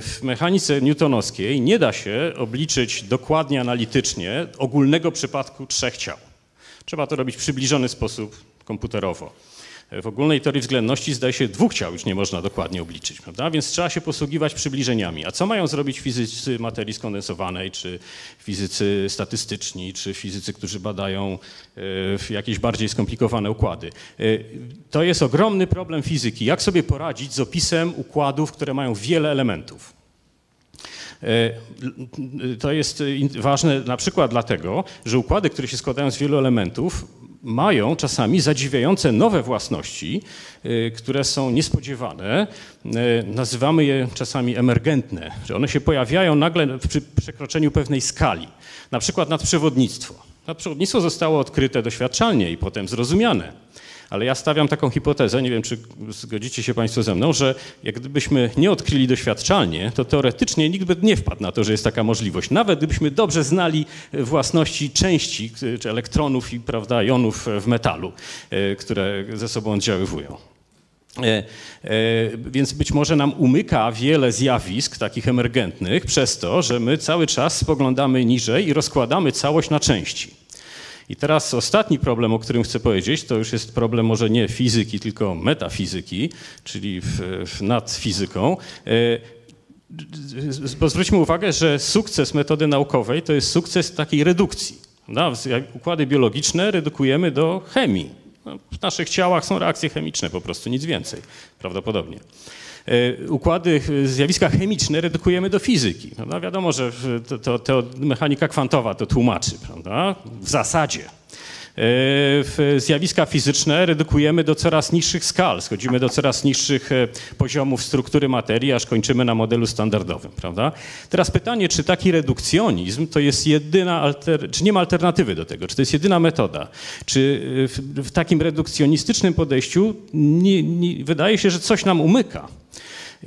w mechanice newtonowskiej nie da się obliczyć dokładnie analitycznie ogólnego przypadku trzech ciał. Trzeba to robić w przybliżony sposób komputerowo. W ogólnej teorii względności zdaje się dwóch ciał już nie można dokładnie obliczyć, prawda? Więc trzeba się posługiwać przybliżeniami. A co mają zrobić fizycy materii skondensowanej, czy fizycy statystyczni, czy fizycy, którzy badają e, jakieś bardziej skomplikowane układy? E, to jest ogromny problem fizyki. Jak sobie poradzić z opisem układów, które mają wiele elementów? E, to jest ważne na przykład dlatego, że układy, które się składają z wielu elementów, mają czasami zadziwiające nowe własności, y, które są niespodziewane. Y, nazywamy je czasami emergentne, że one się pojawiają nagle przy przekroczeniu pewnej skali, na przykład nadprzewodnictwo. Nadprzewodnictwo zostało odkryte doświadczalnie i potem zrozumiane ale ja stawiam taką hipotezę, nie wiem czy zgodzicie się Państwo ze mną, że jak gdybyśmy nie odkryli doświadczalnie, to teoretycznie nikt by nie wpadł na to, że jest taka możliwość. Nawet gdybyśmy dobrze znali własności części, czy elektronów i prawda, jonów w metalu, e, które ze sobą oddziaływują. E, e, więc być może nam umyka wiele zjawisk takich emergentnych przez to, że my cały czas spoglądamy niżej i rozkładamy całość na części. I teraz ostatni problem, o którym chcę powiedzieć, to już jest problem może nie fizyki, tylko metafizyki, czyli w, w nad fizyką. E, bo zwróćmy uwagę, że sukces metody naukowej to jest sukces takiej redukcji. No, układy biologiczne redukujemy do chemii. No, w naszych ciałach są reakcje chemiczne po prostu, nic więcej, prawdopodobnie. E, Układy, zjawiska chemiczne redukujemy do fizyki. Wiadomo, że to, to, to mechanika kwantowa to tłumaczy, prawda? w zasadzie. E, Zjawiska fizyczne redukujemy do coraz niższych skal, schodzimy do coraz niższych e, poziomów struktury materii, aż kończymy na modelu standardowym, prawda? Teraz pytanie, czy taki redukcjonizm to jest jedyna, alter, czy nie ma alternatywy do tego, czy to jest jedyna metoda? Czy e, w, takim redukcjonistycznym podejściu nie, nie, wydaje się, że coś nam umyka?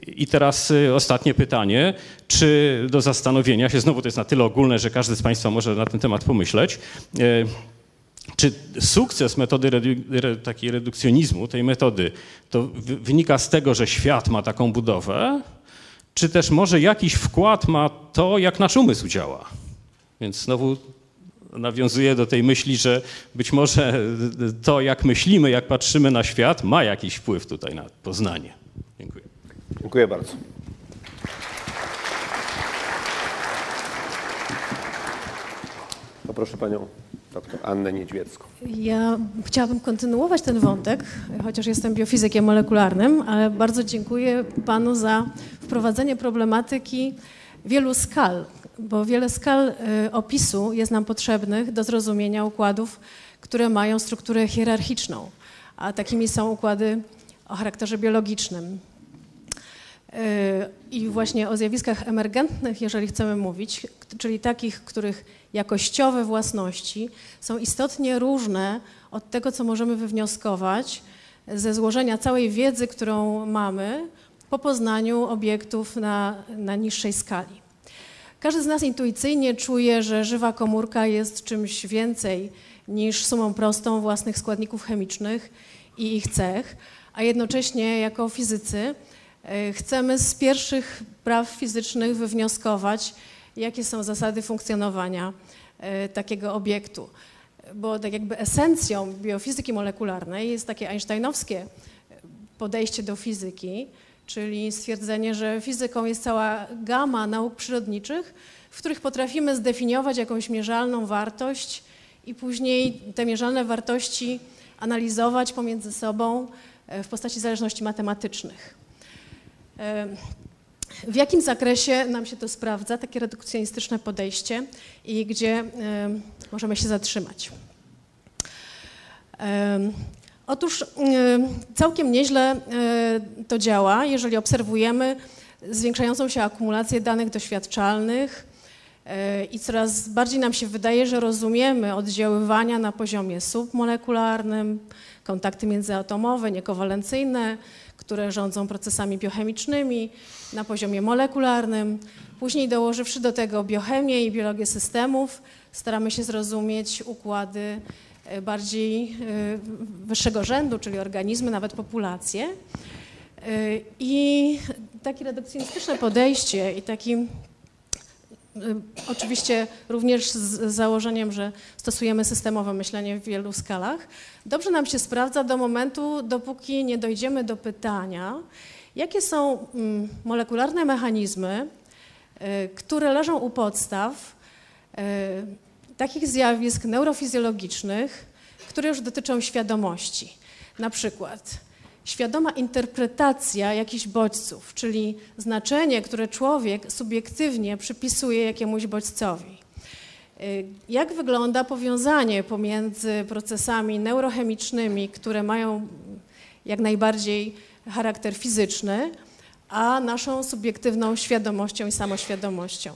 I teraz ostatnie pytanie, czy do zastanowienia się, znowu to jest na tyle ogólne, że każdy z Państwa może na ten temat pomyśleć. Czy sukces metody redu- re, takiej redukcjonizmu, tej metody, to wy- wynika z tego, że świat ma taką budowę, czy też może jakiś wkład ma to, jak nasz umysł działa? Więc znowu nawiązuję do tej myśli, że być może to, jak myślimy, jak patrzymy na świat, ma jakiś wpływ tutaj na poznanie. Dziękuję. Dziękuję bardzo. Poproszę panią doktor Annę Niedźwiecką. Ja chciałabym kontynuować ten wątek, chociaż jestem biofizykiem molekularnym, ale bardzo dziękuję panu za wprowadzenie problematyki wielu skal, bo wiele skal y, opisu jest nam potrzebnych do zrozumienia układów, które mają strukturę hierarchiczną, a takimi są układy o charakterze biologicznym. Y, I właśnie o zjawiskach emergentnych, jeżeli chcemy mówić, czyli takich, których jakościowe własności są istotnie różne od tego, co możemy wywnioskować ze złożenia całej wiedzy, którą mamy po poznaniu obiektów na, na niższej skali. Każdy z nas intuicyjnie czuje, że żywa komórka jest czymś więcej niż sumą prostą własnych składników chemicznych i ich cech, a jednocześnie jako fizycy chcemy z pierwszych praw fizycznych wywnioskować, jakie są zasady funkcjonowania e, takiego obiektu. Bo tak jakby esencją biofizyki molekularnej jest takie einsteinowskie podejście do fizyki, czyli stwierdzenie, że fizyką jest cała gama nauk przyrodniczych, w których potrafimy zdefiniować jakąś mierzalną wartość i później te mierzalne wartości analizować pomiędzy sobą e, w postaci zależności matematycznych. W jakim zakresie nam się to sprawdza, takie redukcjonistyczne podejście i gdzie możemy się zatrzymać? Otóż całkiem nieźle e, to działa, jeżeli obserwujemy zwiększającą się akumulację danych doświadczalnych e, i coraz bardziej nam się wydaje, że rozumiemy oddziaływania na poziomie submolekularnym, kontakty międzyatomowe, niekowalencyjne, które rządzą procesami biochemicznymi na poziomie molekularnym. Później dołożywszy do tego biochemię i biologię systemów, staramy się zrozumieć układy e, bardziej e, wyższego rzędu, czyli organizmy, nawet populacje. E, I takie redukcjonistyczne podejście i taki Oczywiście również z założeniem, że stosujemy systemowe myślenie w wielu skalach. Dobrze nam się sprawdza do momentu, dopóki nie dojdziemy do pytania, jakie są mm, molekularne mechanizmy, y, które leżą u podstaw y, takich zjawisk neurofizjologicznych, które już dotyczą świadomości. Na przykład świadoma interpretacja jakichś bodźców, czyli znaczenie, które człowiek subiektywnie przypisuje jakiemuś bodźcowi. Y, Jak wygląda powiązanie pomiędzy procesami neurochemicznymi, które mają jak najbardziej charakter fizyczny, a naszą subiektywną świadomością i samoświadomością?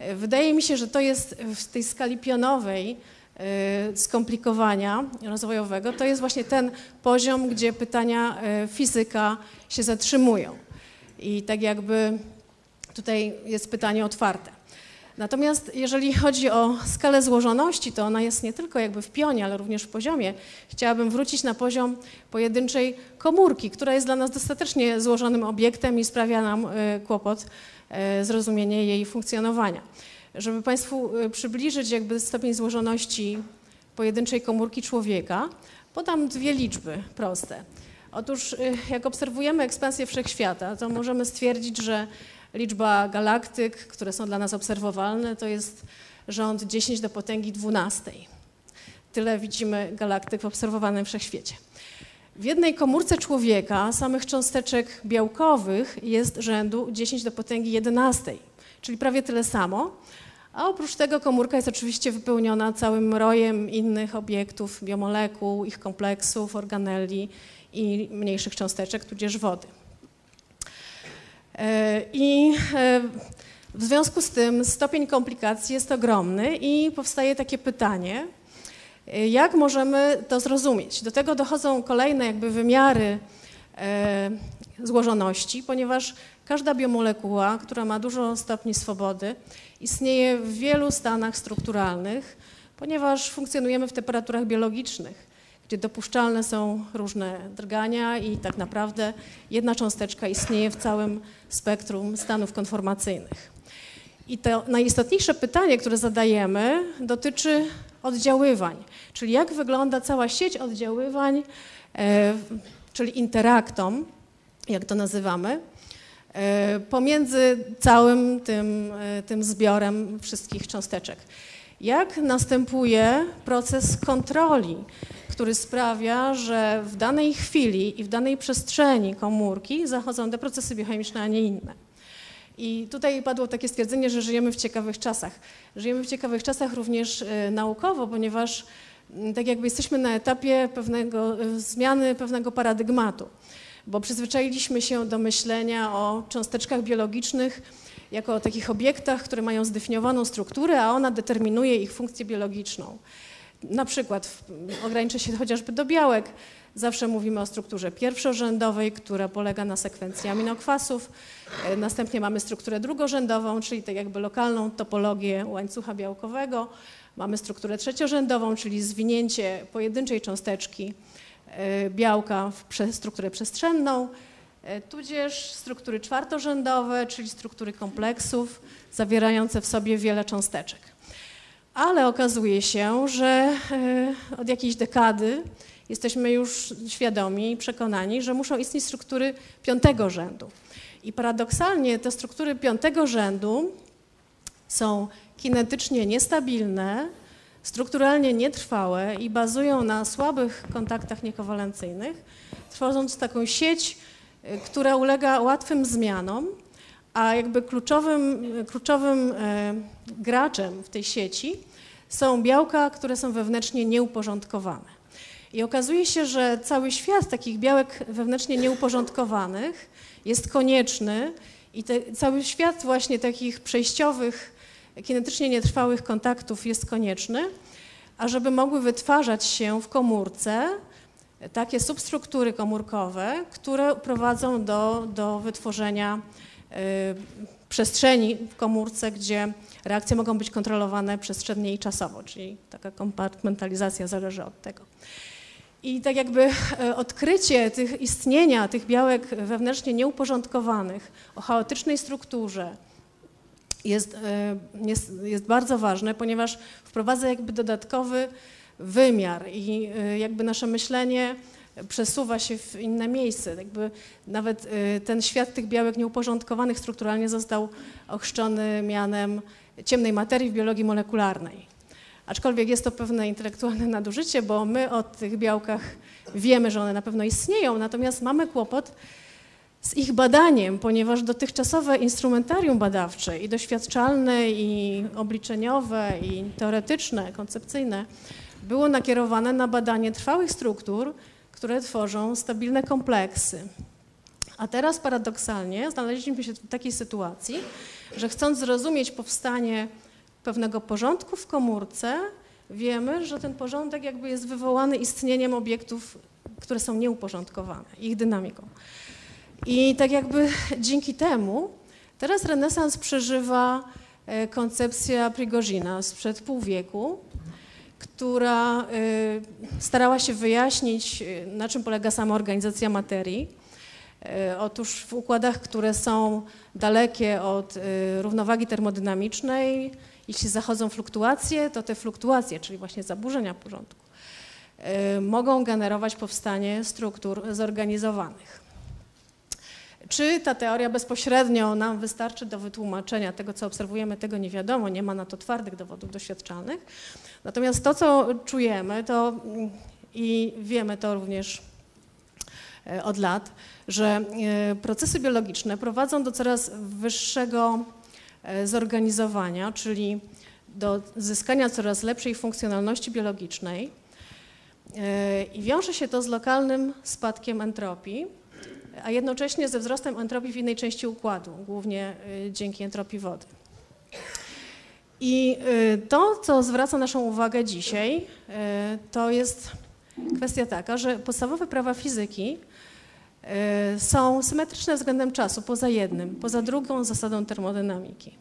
Y, Wydaje mi się, że to jest w tej skali pionowej skomplikowania rozwojowego, to jest właśnie ten poziom, gdzie pytania y, fizyka się zatrzymują. I tak jakby tutaj jest pytanie otwarte. Natomiast jeżeli chodzi o skalę złożoności, to ona jest nie tylko jakby w pionie, ale również w poziomie. Chciałabym wrócić na poziom pojedynczej komórki, która jest dla nas dostatecznie złożonym obiektem i sprawia nam y, kłopot y, zrozumienie jej funkcjonowania. Żeby Państwu y, przybliżyć jakby stopień złożoności pojedynczej komórki człowieka, podam dwie liczby proste. Otóż y, jak obserwujemy ekspansję wszechświata, to możemy stwierdzić, że liczba galaktyk, które są dla nas obserwowalne, to jest rząd 10 do potęgi 12. tyle widzimy galaktyk w obserwowanym wszechświecie. W jednej komórce człowieka samych cząsteczek białkowych jest rzędu 10 do potęgi 11, czyli prawie tyle samo. A oprócz tego komórka jest oczywiście wypełniona całym rojem innych obiektów, biomolekuł, ich kompleksów, organeli i mniejszych cząsteczek, tudzież wody. E, I e, w związku z tym stopień komplikacji jest ogromny i powstaje takie pytanie, e, jak możemy to zrozumieć? Do tego dochodzą kolejne jakby wymiary złożoności, ponieważ każda biomolekuła, która ma dużo stopni swobody, istnieje w wielu stanach strukturalnych, ponieważ funkcjonujemy w temperaturach biologicznych, gdzie dopuszczalne są różne drgania i tak naprawdę jedna cząsteczka istnieje w całym spektrum stanów konformacyjnych. I to najistotniejsze pytanie, które zadajemy, dotyczy oddziaływań, czyli jak wygląda cała sieć oddziaływań, e, czyli interaktom, jak to nazywamy, pomiędzy całym tym, e, tym zbiorem wszystkich cząsteczek. Jak następuje proces kontroli, który sprawia, że w danej chwili i w danej przestrzeni komórki zachodzą te procesy biochemiczne, a nie inne. I tutaj padło takie stwierdzenie, że żyjemy w ciekawych czasach. Żyjemy w ciekawych czasach również y, naukowo, ponieważ tak jakby jesteśmy na etapie pewnego, zmiany pewnego paradygmatu, bo przyzwyczailiśmy się do myślenia o cząsteczkach biologicznych jako o takich obiektach, które mają zdefiniowaną strukturę, a ona determinuje ich funkcję biologiczną. Na przykład ograniczę się chociażby do białek. Zawsze mówimy o strukturze pierwszorzędowej, która polega na sekwencji aminokwasów. E, następnie mamy strukturę drugorzędową, czyli tak jakby lokalną topologię łańcucha białkowego. Mamy strukturę trzeciorzędową, czyli zwinięcie pojedynczej cząsteczki białka w strukturę przestrzenną, e, tudzież struktury czwartorzędowe, czyli struktury kompleksów zawierające w sobie wiele cząsteczek. Ale okazuje się, że od jakiejś dekady jesteśmy już świadomi i przekonani, że muszą istnieć struktury piątego rzędu. I paradoksalnie te struktury piątego rzędu są kinetycznie niestabilne, strukturalnie nietrwałe i bazują na słabych kontaktach niekowalencyjnych, tworząc taką sieć, y, która ulega łatwym zmianom, a jakby kluczowym, kluczowym e, graczem w tej sieci są białka, które są wewnętrznie nieuporządkowane. I okazuje się, że cały świat takich białek wewnętrznie nieuporządkowanych jest konieczny i te, cały świat właśnie takich przejściowych, kinetycznie nietrwałych kontaktów jest konieczny, ażeby mogły wytwarzać się w komórce takie substruktury komórkowe, które prowadzą do, do wytworzenia y, przestrzeni w komórce, gdzie reakcje mogą być kontrolowane przestrzennie i czasowo, czyli taka kompartmentalizacja zależy od tego. I tak jakby e, odkrycie tych istnienia tych białek wewnętrznie nieuporządkowanych o chaotycznej strukturze jest, e, jest, jest bardzo ważne, ponieważ wprowadza jakby dodatkowy wymiar i e, jakby nasze myślenie przesuwa się w inne miejsce. Jakby nawet ten świat tych białek nieuporządkowanych strukturalnie został ochrzczony mianem ciemnej materii w biologii molekularnej. Aczkolwiek jest to pewne intelektualne nadużycie, bo my o tych białkach wiemy, że one na pewno istnieją, natomiast mamy kłopot z ich badaniem, ponieważ dotychczasowe instrumentarium badawcze i doświadczalne, i obliczeniowe, i teoretyczne, koncepcyjne było nakierowane na badanie trwałych struktur, które tworzą stabilne kompleksy. A teraz paradoksalnie znaleźliśmy się w takiej sytuacji, że chcąc zrozumieć powstanie pewnego porządku w komórce, wiemy, że ten porządek jakby jest wywołany istnieniem obiektów, które są nieuporządkowane, ich dynamiką. I tak jakby dzięki temu teraz renesans przeżywa e, koncepcja Prigozina sprzed pół wieku, która e, starała się wyjaśnić, e, na czym polega sama organizacja materii. Otóż w układach, które są dalekie od równowagi termodynamicznej, jeśli zachodzą fluktuacje, to te fluktuacje, czyli właśnie zaburzenia porządku, mogą generować powstanie struktur zorganizowanych. Czy ta teoria bezpośrednio nam wystarczy do wytłumaczenia tego, co obserwujemy, tego nie wiadomo, nie ma na to twardych dowodów doświadczalnych. Natomiast to, co czujemy, to mm, i wiemy to również e, od lat, że e, procesy biologiczne prowadzą do coraz wyższego e, zorganizowania, czyli do zyskania coraz lepszej funkcjonalności biologicznej i wiąże się to z lokalnym spadkiem entropii, a jednocześnie ze wzrostem entropii w innej części układu, głównie dzięki entropii wody. I to, co zwraca naszą uwagę dzisiaj, to jest kwestia taka, że podstawowe prawa fizyki y, są symetryczne względem czasu, poza jednym, poza drugą zasadą termodynamiki.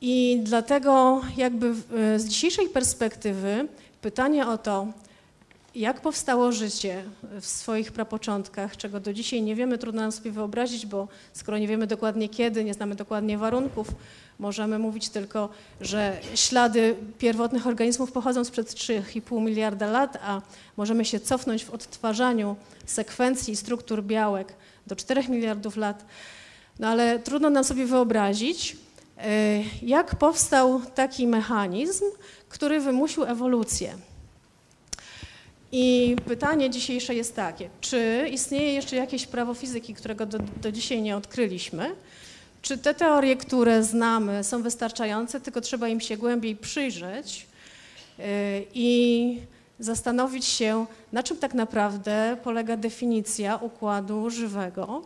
I dlatego jakby z dzisiejszej perspektywy pytanie o to, jak powstało życie w swoich prapoczątkach, czego do dzisiaj nie wiemy, trudno nam sobie wyobrazić, bo skoro nie wiemy dokładnie kiedy, nie znamy dokładnie warunków, możemy mówić tylko, że ślady pierwotnych organizmów pochodzą sprzed 3,5 miliarda lat, a możemy się cofnąć w odtwarzaniu sekwencji struktur białek do 4 miliardów lat. No ale trudno nam sobie wyobrazić, e, jak powstał taki mechanizm, który wymusił ewolucję. I pytanie dzisiejsze jest takie, czy istnieje jeszcze jakieś prawo fizyki, którego do, do dzisiaj nie odkryliśmy, czy te teorie, które znamy, są wystarczające, tylko trzeba im się głębiej przyjrzeć yy, i zastanowić się, na czym tak naprawdę polega definicja układu żywego,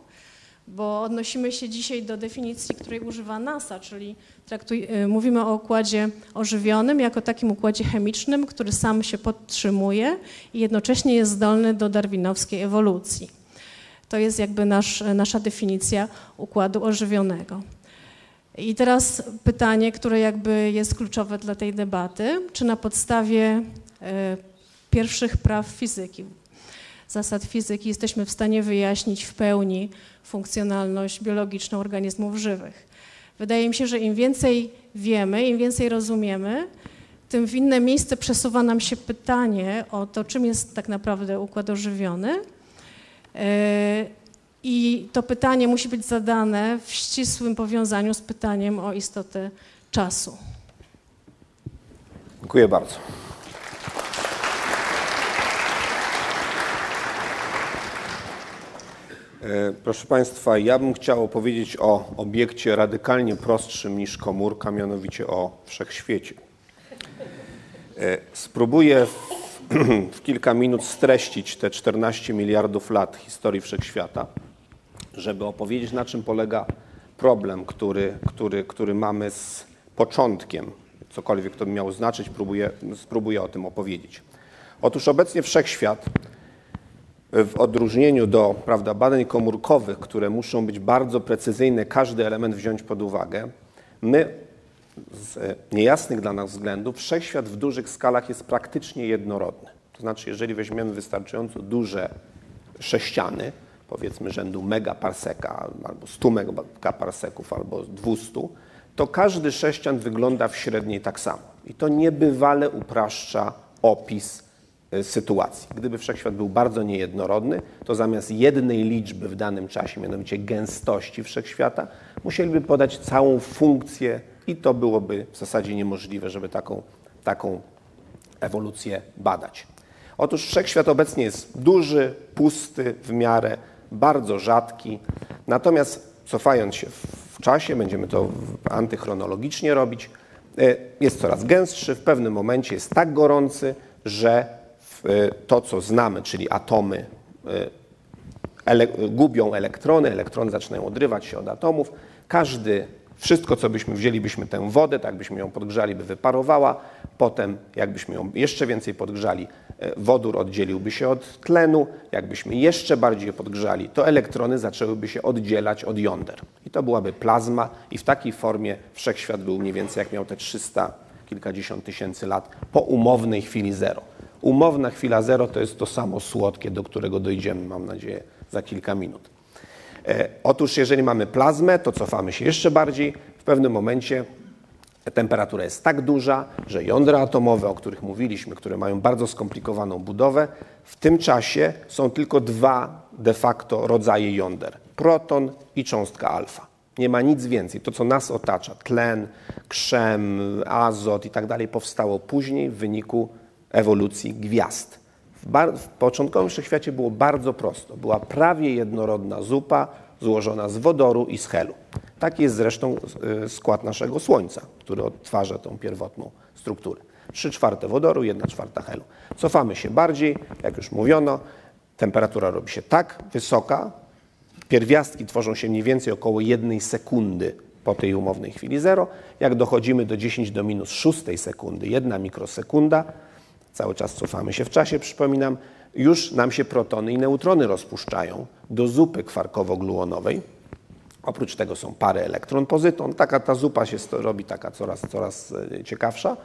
bo odnosimy się dzisiaj do definicji, której używa NASA, czyli traktuj, yy, mówimy o układzie ożywionym jako takim układzie chemicznym, który sam się podtrzymuje i jednocześnie jest zdolny do darwinowskiej ewolucji. To jest jakby nasz, nasza definicja układu ożywionego. I teraz pytanie, które jakby jest kluczowe dla tej debaty, czy na podstawie e, pierwszych praw fizyki, zasad fizyki jesteśmy w stanie wyjaśnić w pełni funkcjonalność biologiczną organizmów żywych. Wydaje mi się, że im więcej wiemy, im więcej rozumiemy, tym w inne miejsce przesuwa nam się pytanie o to, czym jest tak naprawdę układ ożywiony E, I to pytanie musi być zadane w ścisłym powiązaniu z pytaniem o istotę czasu. Dziękuję bardzo. Proszę Państwa, ja bym chciał opowiedzieć o obiekcie radykalnie prostszym niż komórka, mianowicie o wszechświecie. E, spróbuję w kilka minut streścić te 14 miliardów lat historii wszechświata, żeby opowiedzieć, na czym polega problem, który, który, który mamy z początkiem. Cokolwiek to miało znaczyć, próbuję, spróbuję o tym opowiedzieć. Otóż obecnie wszechświat, w odróżnieniu do prawda, badań komórkowych, które muszą być bardzo precyzyjne, każdy element wziąć pod uwagę, my z niejasnych dla nas względów wszechświat w dużych skalach jest praktycznie jednorodny. To znaczy, jeżeli weźmiemy wystarczająco duże sześciany, powiedzmy rzędu megaparseka, albo 100 megaparseków, albo 200, to każdy sześcian wygląda w średniej tak samo. I to niebywale upraszcza opis sytuacji. Gdyby wszechświat był bardzo niejednorodny, to zamiast jednej liczby w danym czasie, mianowicie gęstości wszechświata, musieliby podać całą funkcję i to byłoby w zasadzie niemożliwe, żeby taką, taką ewolucję badać. Otóż wszechświat obecnie jest duży, pusty w miarę, bardzo rzadki. Natomiast cofając się w czasie, będziemy to antychronologicznie robić, e, jest coraz gęstszy, w pewnym momencie jest tak gorący, że e, to, co znamy, czyli atomy, e, ele gubią elektrony, elektrony zaczynają odrywać się od atomów. Każdy wszystko, co byśmy wzięli, byśmy tę wodę, tak byśmy ją podgrzali, by wyparowała. Potem, jakbyśmy ją jeszcze więcej podgrzali, e, wodór oddzieliłby się od tlenu. Jakbyśmy jeszcze bardziej podgrzali, to elektrony zaczęłyby się oddzielać od jąder. I to byłaby plazma i w takiej formie wszechświat był mniej więcej jak miał te 300, kilkadziesiąt tysięcy lat po umownej chwili zero. Umowna chwila zero to jest to samo słodkie, do którego dojdziemy, mam nadzieję, za kilka minut. E, otóż jeżeli mamy plazmę, to cofamy się jeszcze bardziej. W pewnym momencie temperatura jest tak duża, że jądra atomowe, o których mówiliśmy, które mają bardzo skomplikowaną budowę, w tym czasie są tylko dwa de facto rodzaje jąder: proton i cząstka alfa. Nie ma nic więcej. To, co nas otacza, tlen, krzem, azot i tak dalej, powstało później w wyniku ewolucji gwiazd. W, bar- w początkowym wszechświacie było bardzo prosto. Była prawie jednorodna zupa złożona z wodoru i z helu. Taki jest zresztą y, skład naszego Słońca, który odtwarza tą pierwotną strukturę. 3 czwarte wodoru, 1 czwarta helu. Cofamy się bardziej, jak już mówiono, temperatura robi się tak wysoka, pierwiastki tworzą się mniej więcej około jednej sekundy po tej umownej chwili zero. Jak dochodzimy do 10 do minus 6 sekundy, jedna mikrosekunda, cały czas cofamy się w czasie, przypominam, już nam się protony i neutrony rozpuszczają do zupy kwarkowo-gluonowej. Oprócz tego są pary elektron-pozyton. Taka ta zupa się robi taka coraz, coraz e, ciekawsza.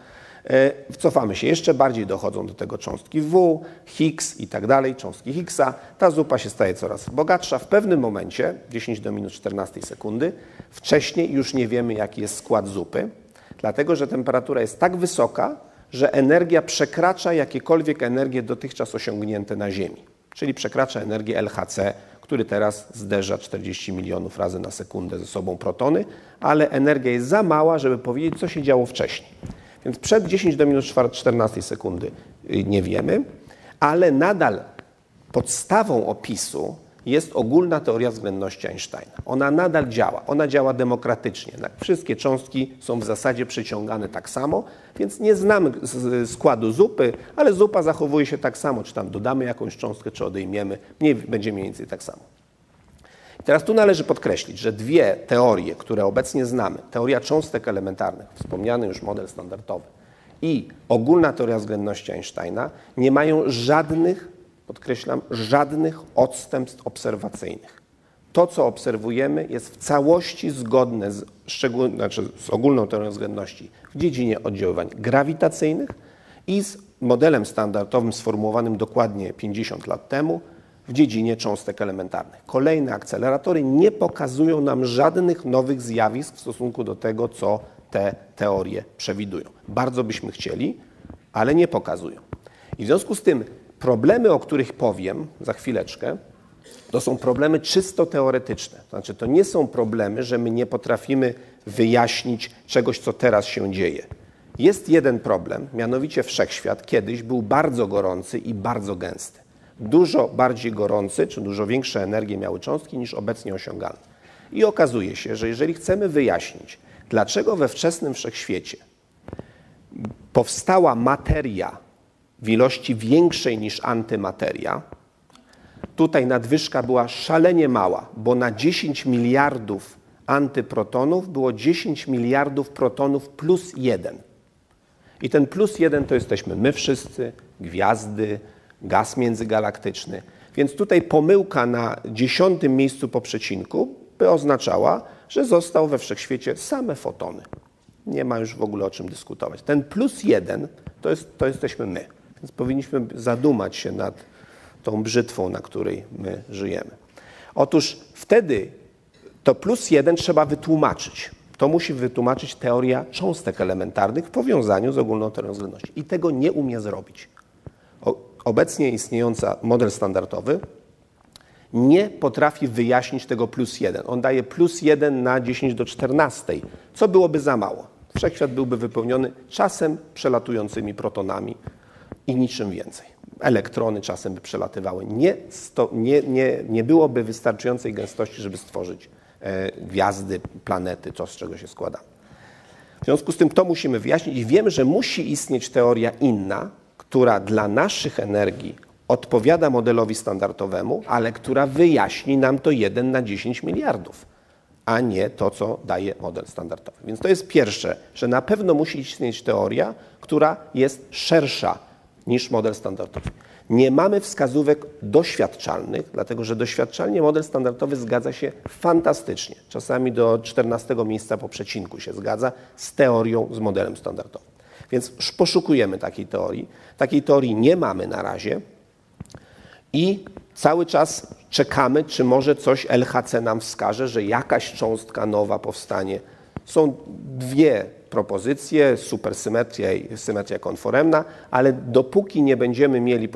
E, Cofamy się jeszcze bardziej, dochodzą do tego cząstki W, Higgs i tak dalej, cząstki Higgsa. Ta zupa się staje coraz bogatsza. W pewnym momencie, 10 do minus 14 sekundy, wcześniej już nie wiemy, jaki jest skład zupy, dlatego że temperatura jest tak wysoka, że energia przekracza jakiekolwiek energie dotychczas osiągnięte na Ziemi. Czyli przekracza energię LHC, który teraz zderza 40 milionów razy na sekundę ze sobą protony, ale energia jest za mała, żeby powiedzieć, co się działo wcześniej. Więc przed 10 do minus 14 sekundy y, nie wiemy, ale nadal podstawą opisu jest ogólna teoria względności Einsteina. Ona nadal działa, ona działa demokratycznie. Tak, Wszystkie cząstki są w zasadzie przyciągane tak samo, więc nie znamy składu zupy, ale zupa zachowuje się tak samo, czy tam dodamy jakąś cząstkę, czy odejmiemy, nie, będzie mniej więcej tak samo. Teraz tu należy podkreślić, że dwie teorie, które obecnie znamy, teoria cząstek elementarnych, wspomniany już model standardowy i ogólna teoria względności Einsteina, nie mają żadnych, podkreślam, żadnych odstępstw obserwacyjnych. To, co obserwujemy, jest w całości zgodne z, szczegól, znaczy z ogólną teorią względności w dziedzinie oddziaływań grawitacyjnych i z modelem standardowym sformułowanym dokładnie 50 lat temu w dziedzinie cząstek elementarnych. Kolejne akceleratory nie pokazują nam żadnych nowych zjawisk w stosunku do tego, co te teorie przewidują. Bardzo byśmy chcieli, ale nie pokazują. I w związku z tym problemy, o których powiem za chwileczkę, to są problemy czysto teoretyczne. To znaczy, to nie są problemy, że my nie potrafimy wyjaśnić czegoś, co teraz się dzieje. Jest jeden problem, mianowicie wszechświat kiedyś był bardzo gorący i bardzo gęsty. Dużo bardziej gorący, czy dużo większe energie miały cząstki niż obecnie osiągalne. I okazuje się, że jeżeli chcemy wyjaśnić, dlaczego we wczesnym wszechświecie powstała materia w ilości większej niż antymateria, tutaj nadwyżka była szalenie mała, bo na 10 miliardów antyprotonów było 10 miliardów protonów plus jeden. I ten plus jeden to jesteśmy my wszyscy, gwiazdy, gaz międzygalaktyczny. Więc tutaj pomyłka na dziesiątym miejscu po przecinku by oznaczała, że został we wszechświecie same fotony. Nie ma już w ogóle o czym dyskutować. Ten plus jeden to, jest, to jesteśmy my. Więc powinniśmy zadumać się nad tą brzytwą, na której my żyjemy. Otóż wtedy to plus jeden trzeba wytłumaczyć. To musi wytłumaczyć teoria cząstek elementarnych w powiązaniu z ogólną teorią względności. I tego nie umie zrobić. Obecnie istniejący model standardowy nie potrafi wyjaśnić tego plus jeden. On daje plus jeden na 10 do 14, co byłoby za mało. Wszechświat byłby wypełniony czasem przelatującymi protonami i niczym więcej. Elektrony czasem by przelatywały. Nie, sto, nie, nie, nie byłoby wystarczającej gęstości, żeby stworzyć e, gwiazdy, planety, to z czego się składa. W związku z tym to musimy wyjaśnić i wiemy, że musi istnieć teoria inna, która dla naszych energii odpowiada modelowi standardowemu, ale która wyjaśni nam to 1 na 10 miliardów, a nie to, co daje model standardowy. Więc to jest pierwsze, że na pewno musi istnieć teoria, która jest szersza niż model standardowy. Nie mamy wskazówek doświadczalnych, dlatego że doświadczalnie model standardowy zgadza się fantastycznie. Czasami do 14 miejsca po przecinku się zgadza z teorią, z modelem standardowym. Więc poszukujemy takiej teorii. Takiej teorii nie mamy na razie i cały czas czekamy, czy może coś LHC nam wskaże, że jakaś cząstka nowa powstanie. Są dwie propozycje, supersymetria i symetria konforemna, ale dopóki nie będziemy mieli,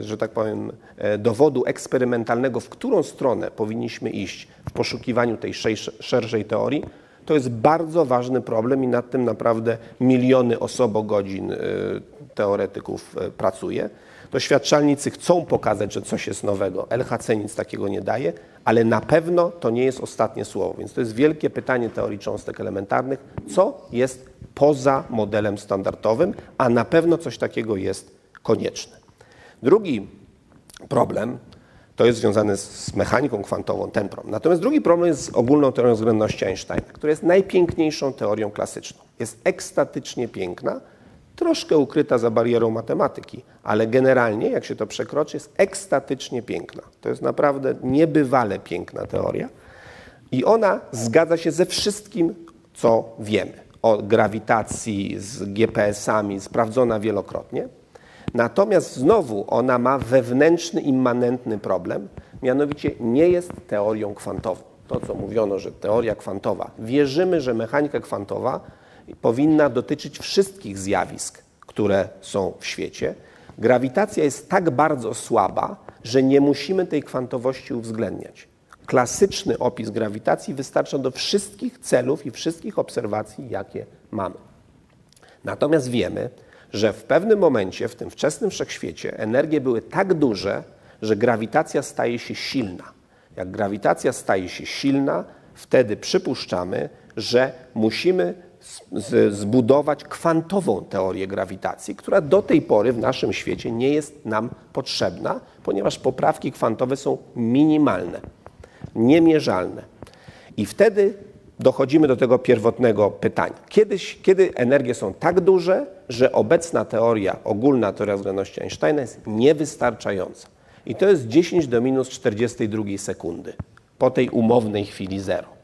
że tak powiem, e, dowodu eksperymentalnego, w którą stronę powinniśmy iść w poszukiwaniu tej szerszej teorii, to jest bardzo ważny problem i nad tym naprawdę miliony osobogodzin e, teoretyków e, pracuje. Doświadczalnicy chcą pokazać, że coś jest nowego. LHC nic takiego nie daje, ale na pewno to nie jest ostatnie słowo. Więc to jest wielkie pytanie teorii cząstek elementarnych, co jest poza modelem standardowym, a na pewno coś takiego jest konieczne. Drugi problem to jest związane z mechaniką kwantową, ten problem. Natomiast drugi problem jest z ogólną teorią względności Einsteina, która jest najpiękniejszą teorią klasyczną. Jest ekstatycznie piękna, troszkę ukryta za barierą matematyki, ale generalnie, jak się to przekroczy, jest ekstatycznie piękna. To jest naprawdę niebywale piękna teoria i ona zgadza się ze wszystkim, co wiemy o grawitacji, z GPS-ami, sprawdzona wielokrotnie. Natomiast znowu ona ma wewnętrzny, immanentny problem, mianowicie nie jest teorią kwantową. To, co mówiono, że teoria kwantowa. Wierzymy, że mechanika kwantowa powinna dotyczyć wszystkich zjawisk, które są w świecie. Grawitacja jest tak bardzo słaba, że nie musimy tej kwantowości uwzględniać. Klasyczny opis grawitacji wystarcza do wszystkich celów i wszystkich obserwacji, jakie mamy. Natomiast wiemy, że w pewnym momencie w tym wczesnym wszechświecie energie były tak duże, że grawitacja staje się silna. Jak grawitacja staje się silna, wtedy przypuszczamy, że musimy zbudować kwantową teorię grawitacji, która do tej pory w naszym świecie nie jest nam potrzebna, ponieważ poprawki kwantowe są minimalne, niemierzalne. I wtedy dochodzimy do tego pierwotnego pytania. Kiedyś, kiedy energie są tak duże, że obecna teoria, ogólna teoria względności Einsteina jest niewystarczająca. I to jest 10 do minus 42 sekundy po tej umownej chwili zero.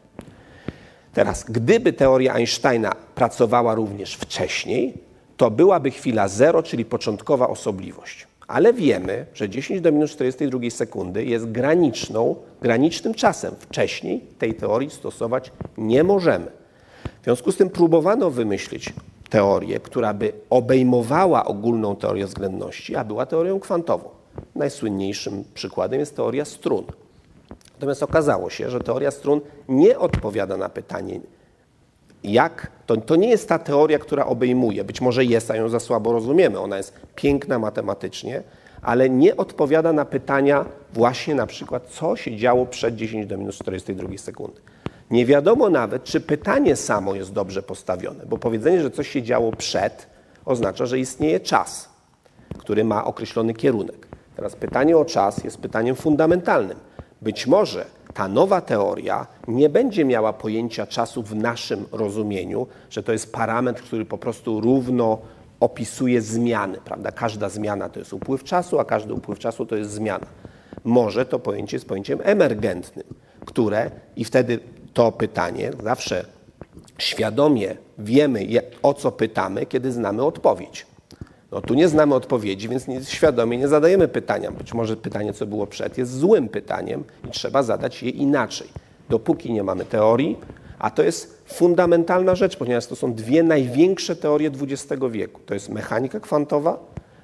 Teraz, gdyby teoria Einsteina pracowała również wcześniej, to byłaby chwila zero, czyli początkowa osobliwość. Ale wiemy, że 10 do minus 42 sekundy jest graniczną, granicznym czasem. Wcześniej tej teorii stosować nie możemy. W związku z tym próbowano wymyślić teorię, która by obejmowała ogólną teorię względności, a była teorią kwantową. Najsłynniejszym przykładem jest teoria strun. Natomiast okazało się, że teoria strun nie odpowiada na pytanie, jak, to, to nie jest ta teoria, która obejmuje, być może jest, a ją za słabo rozumiemy, ona jest piękna matematycznie, ale nie odpowiada na pytania właśnie na przykład, co się działo przed 10 do minus 42 sekundy. Nie wiadomo nawet, czy pytanie samo jest dobrze postawione, bo powiedzenie, że coś się działo przed, oznacza, że istnieje czas, który ma określony kierunek. Teraz pytanie o czas jest pytaniem fundamentalnym. Być może ta nowa teoria nie będzie miała pojęcia czasu w naszym rozumieniu, że to jest parametr, który po prostu równo opisuje zmiany. Prawda? Każda zmiana to jest upływ czasu, a każdy upływ czasu to jest zmiana. Może to pojęcie jest pojęciem emergentnym, które i wtedy to pytanie zawsze świadomie wiemy, o co pytamy, kiedy znamy odpowiedź. No tu nie znamy odpowiedzi, więc nie, świadomie nie zadajemy pytania. Być może pytanie, co było przed, jest złym pytaniem i trzeba zadać je inaczej. Dopóki nie mamy teorii, a to jest fundamentalna rzecz, ponieważ to są dwie największe teorie XX wieku. To jest mechanika kwantowa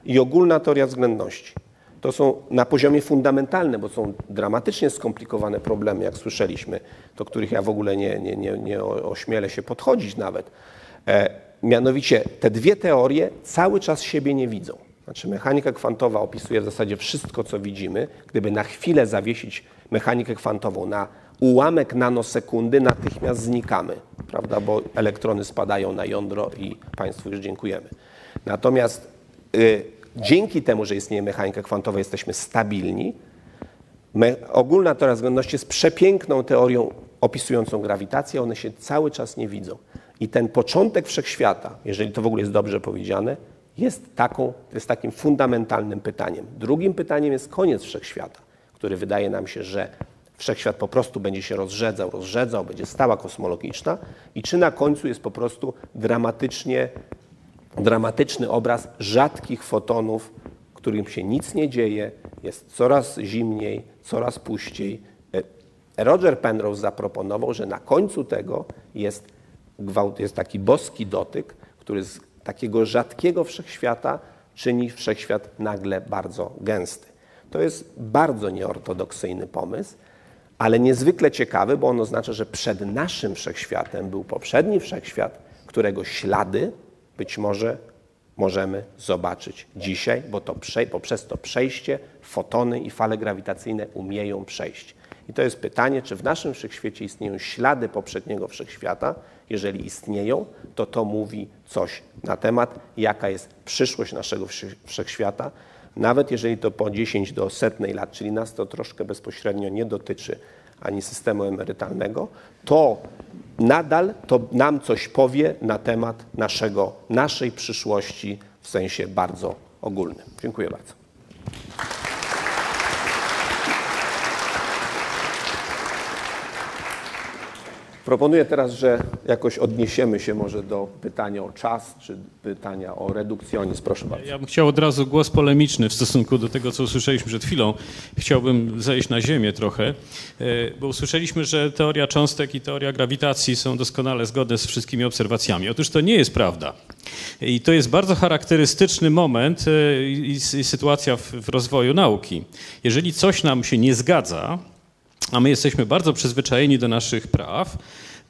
i ogólna teoria względności. To są na poziomie fundamentalnym, bo są dramatycznie skomplikowane problemy, jak słyszeliśmy, do których ja w ogóle nie, nie, nie, nie ośmielę się podchodzić nawet. Mianowicie te dwie teorie cały czas siebie nie widzą. Znaczy mechanika kwantowa opisuje w zasadzie wszystko, co widzimy. Gdyby na chwilę zawiesić mechanikę kwantową na ułamek nanosekundy, natychmiast znikamy, prawda? bo elektrony spadają na jądro i Państwu już dziękujemy. Natomiast y, dzięki temu, że istnieje mechanika kwantowa, jesteśmy stabilni. Me, ogólna teoria względności jest przepiękną teorią opisującą grawitację, one się cały czas nie widzą. I ten początek wszechświata, jeżeli to w ogóle jest dobrze powiedziane, jest, taką, jest takim fundamentalnym pytaniem. Drugim pytaniem jest koniec wszechświata, który wydaje nam się, że wszechświat po prostu będzie się rozrzedzał, rozrzedzał, będzie stała kosmologiczna i czy na końcu jest po prostu dramatycznie, dramatyczny obraz rzadkich fotonów, którym się nic nie dzieje, jest coraz zimniej, coraz puściej. E, Roger Penrose zaproponował, że na końcu tego jest gwałt, jest taki boski dotyk, który z takiego rzadkiego wszechświata czyni wszechświat nagle bardzo gęsty. To jest bardzo nieortodoksyjny pomysł, ale niezwykle ciekawy, bo on oznacza, że przed naszym wszechświatem był poprzedni wszechświat, którego ślady być może możemy zobaczyć dzisiaj, bo to prze, poprzez to przejście fotony i fale grawitacyjne umieją przejść. I to jest pytanie, czy w naszym wszechświecie istnieją ślady poprzedniego wszechświata. Jeżeli istnieją, to to mówi coś na temat, jaka jest przyszłość naszego wszechświata. Nawet jeżeli to po 10 do setnej lat, czyli nas to troszkę bezpośrednio nie dotyczy ani systemu emerytalnego, to nadal to nam coś powie na temat naszego, naszej przyszłości w sensie bardzo ogólnym. Dziękuję bardzo. Proponuję teraz, że jakoś odniesiemy się może do pytania o czas, czy pytania o redukcjonizm. Proszę bardzo. Ja bym chciał od razu głos polemiczny w stosunku do tego, co usłyszeliśmy przed chwilą. Chciałbym zejść na ziemię trochę, e, bo usłyszeliśmy, że teoria cząstek i teoria grawitacji są doskonale zgodne z wszystkimi obserwacjami. Otóż to nie jest prawda. I to jest bardzo charakterystyczny moment e, i, sytuacja w rozwoju nauki. Jeżeli coś nam się nie zgadza, a my jesteśmy bardzo przyzwyczajeni do naszych praw,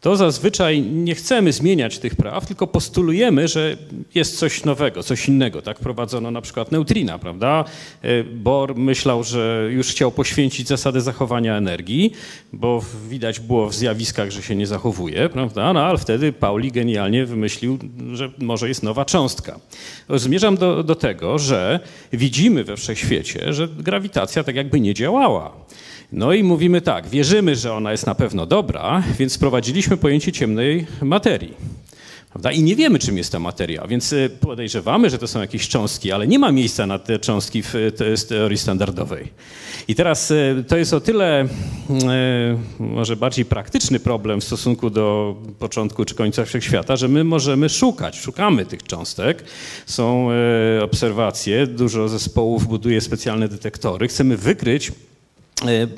to zazwyczaj nie chcemy zmieniać tych praw, tylko postulujemy, że jest coś nowego, coś innego. Tak prowadzono na przykład neutrina, prawda? E, Bohr myślał, że już chciał poświęcić zasady zachowania energii, bo widać było w zjawiskach, że się nie zachowuje, prawda? No ale wtedy Pauli genialnie wymyślił, że może jest nowa cząstka. Zmierzam do, do tego, że widzimy we wszechświecie, że grawitacja tak jakby nie działała. No i mówimy tak, wierzymy, że ona jest na pewno dobra, więc wprowadziliśmy pojęcie ciemnej materii. Prawda? I nie wiemy, czym jest ta materia, więc y, podejrzewamy, że to są jakieś cząstki, ale nie ma miejsca na te cząstki w teorii standardowej. I teraz y, to jest o tyle y, może bardziej praktyczny problem w stosunku do początku czy końca wszechświata, że my możemy szukać, szukamy tych cząstek. Są obserwacje, dużo zespołów buduje specjalne detektory. Chcemy wykryć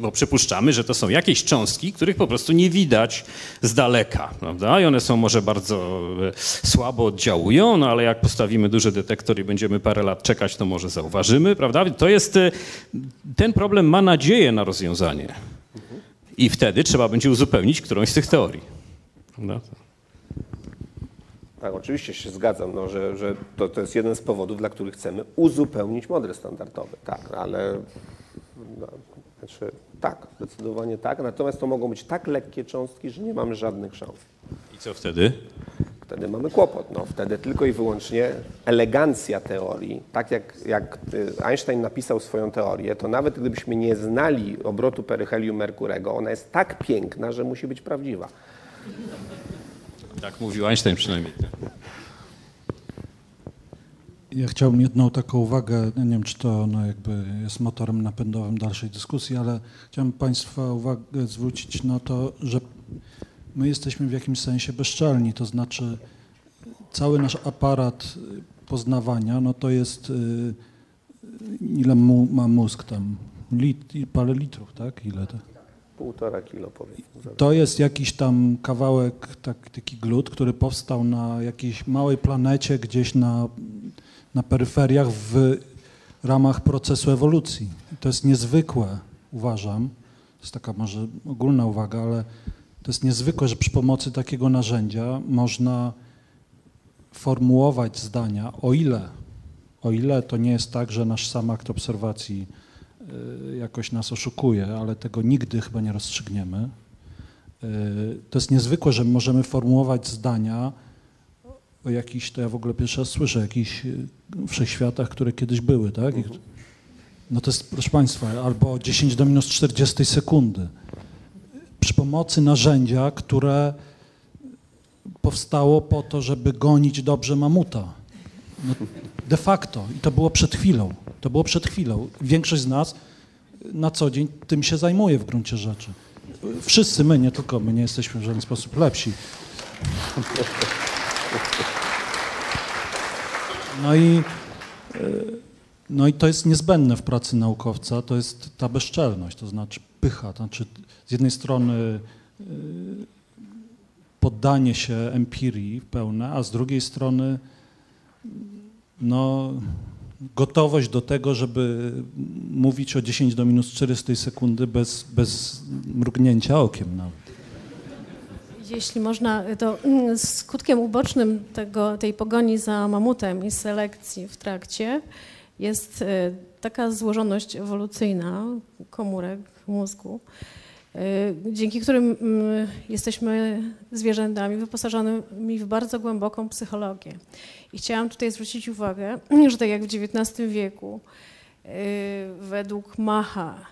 bo przypuszczamy, że to są jakieś cząstki, których po prostu nie widać z daleka, prawda? I one są może bardzo e, słabo oddziałują, no ale jak postawimy duży detektor i będziemy parę lat czekać, to może zauważymy, prawda? To jest, e, ten problem ma nadzieję na rozwiązanie. I wtedy trzeba będzie uzupełnić którąś z tych teorii. Prawda? Tak, oczywiście się zgadzam, no, że, że to, to jest jeden z powodów, dla których chcemy uzupełnić model standardowy. Tak, ale no, znaczy, tak, zdecydowanie tak. Natomiast to mogą być tak lekkie cząstki, że nie mamy żadnych szans. I co wtedy? Wtedy mamy kłopot. No, wtedy tylko i wyłącznie elegancja teorii, tak jak, jak y, Einstein napisał swoją teorię, to nawet gdybyśmy nie znali obrotu peryhelium Merkurego, ona jest tak piękna, że musi być prawdziwa. Tak mówił Einstein przynajmniej. Ja chciałbym jedną taką uwagę, nie wiem czy to ona jakby jest motorem napędowym dalszej dyskusji, ale chciałbym Państwa uwagę zwrócić na to, że my jesteśmy w jakimś sensie bezczelni, to znaczy cały nasz aparat poznawania, no to jest y, ile mu, ma mózg tam, lit, parę litrów, tak? Ile to? Półtora kilo powiedzmy. To jest jakiś tam kawałek, tak, taki glut, który powstał na jakiejś małej planecie gdzieś na na peryferiach w ramach procesu ewolucji. to jest niezwykłe, uważam. To jest taka może ogólna uwaga, ale to jest niezwykłe, że przy pomocy takiego narzędzia można formułować zdania, o ile, o ile to nie jest tak, że nasz sam akt obserwacji y, jakoś nas oszukuje, ale tego nigdy chyba nie rozstrzygniemy. Y, to jest niezwykłe, że możemy formułować zdania, o jakichś, to ja w ogóle pierwszy raz słyszę, jakichś y, wszechświatach, które kiedyś były, tak? No to jest, proszę Państwa, albo 10 do minus 40 sekundy. Przy pomocy narzędzia, które powstało po to, żeby gonić dobrze mamuta. No, de facto. I to było przed chwilą. To było przed chwilą. Większość z nas na co dzień tym się zajmuje w gruncie rzeczy. Wszyscy my, nie tylko my, nie jesteśmy w żaden sposób lepsi. No i, e, no i to jest niezbędne w pracy naukowca, to jest ta bezczelność, to znaczy pycha. To znaczy z jednej strony e, poddanie się empirii pełne, a z drugiej strony no, gotowość do tego, żeby mówić o 10 do minus 400 sekundy bez, bez mrugnięcia okiem nawet. Jeśli można, to mm, skutkiem ubocznym tego, tej pogoni za mamutem i selekcji w trakcie jest e, taka złożoność ewolucyjna komórek mózgu, e, dzięki którym mm, jesteśmy zwierzętami wyposażonymi w bardzo głęboką psychologię. I chciałam tutaj zwrócić uwagę, że tak jak w XIX wieku e, według Macha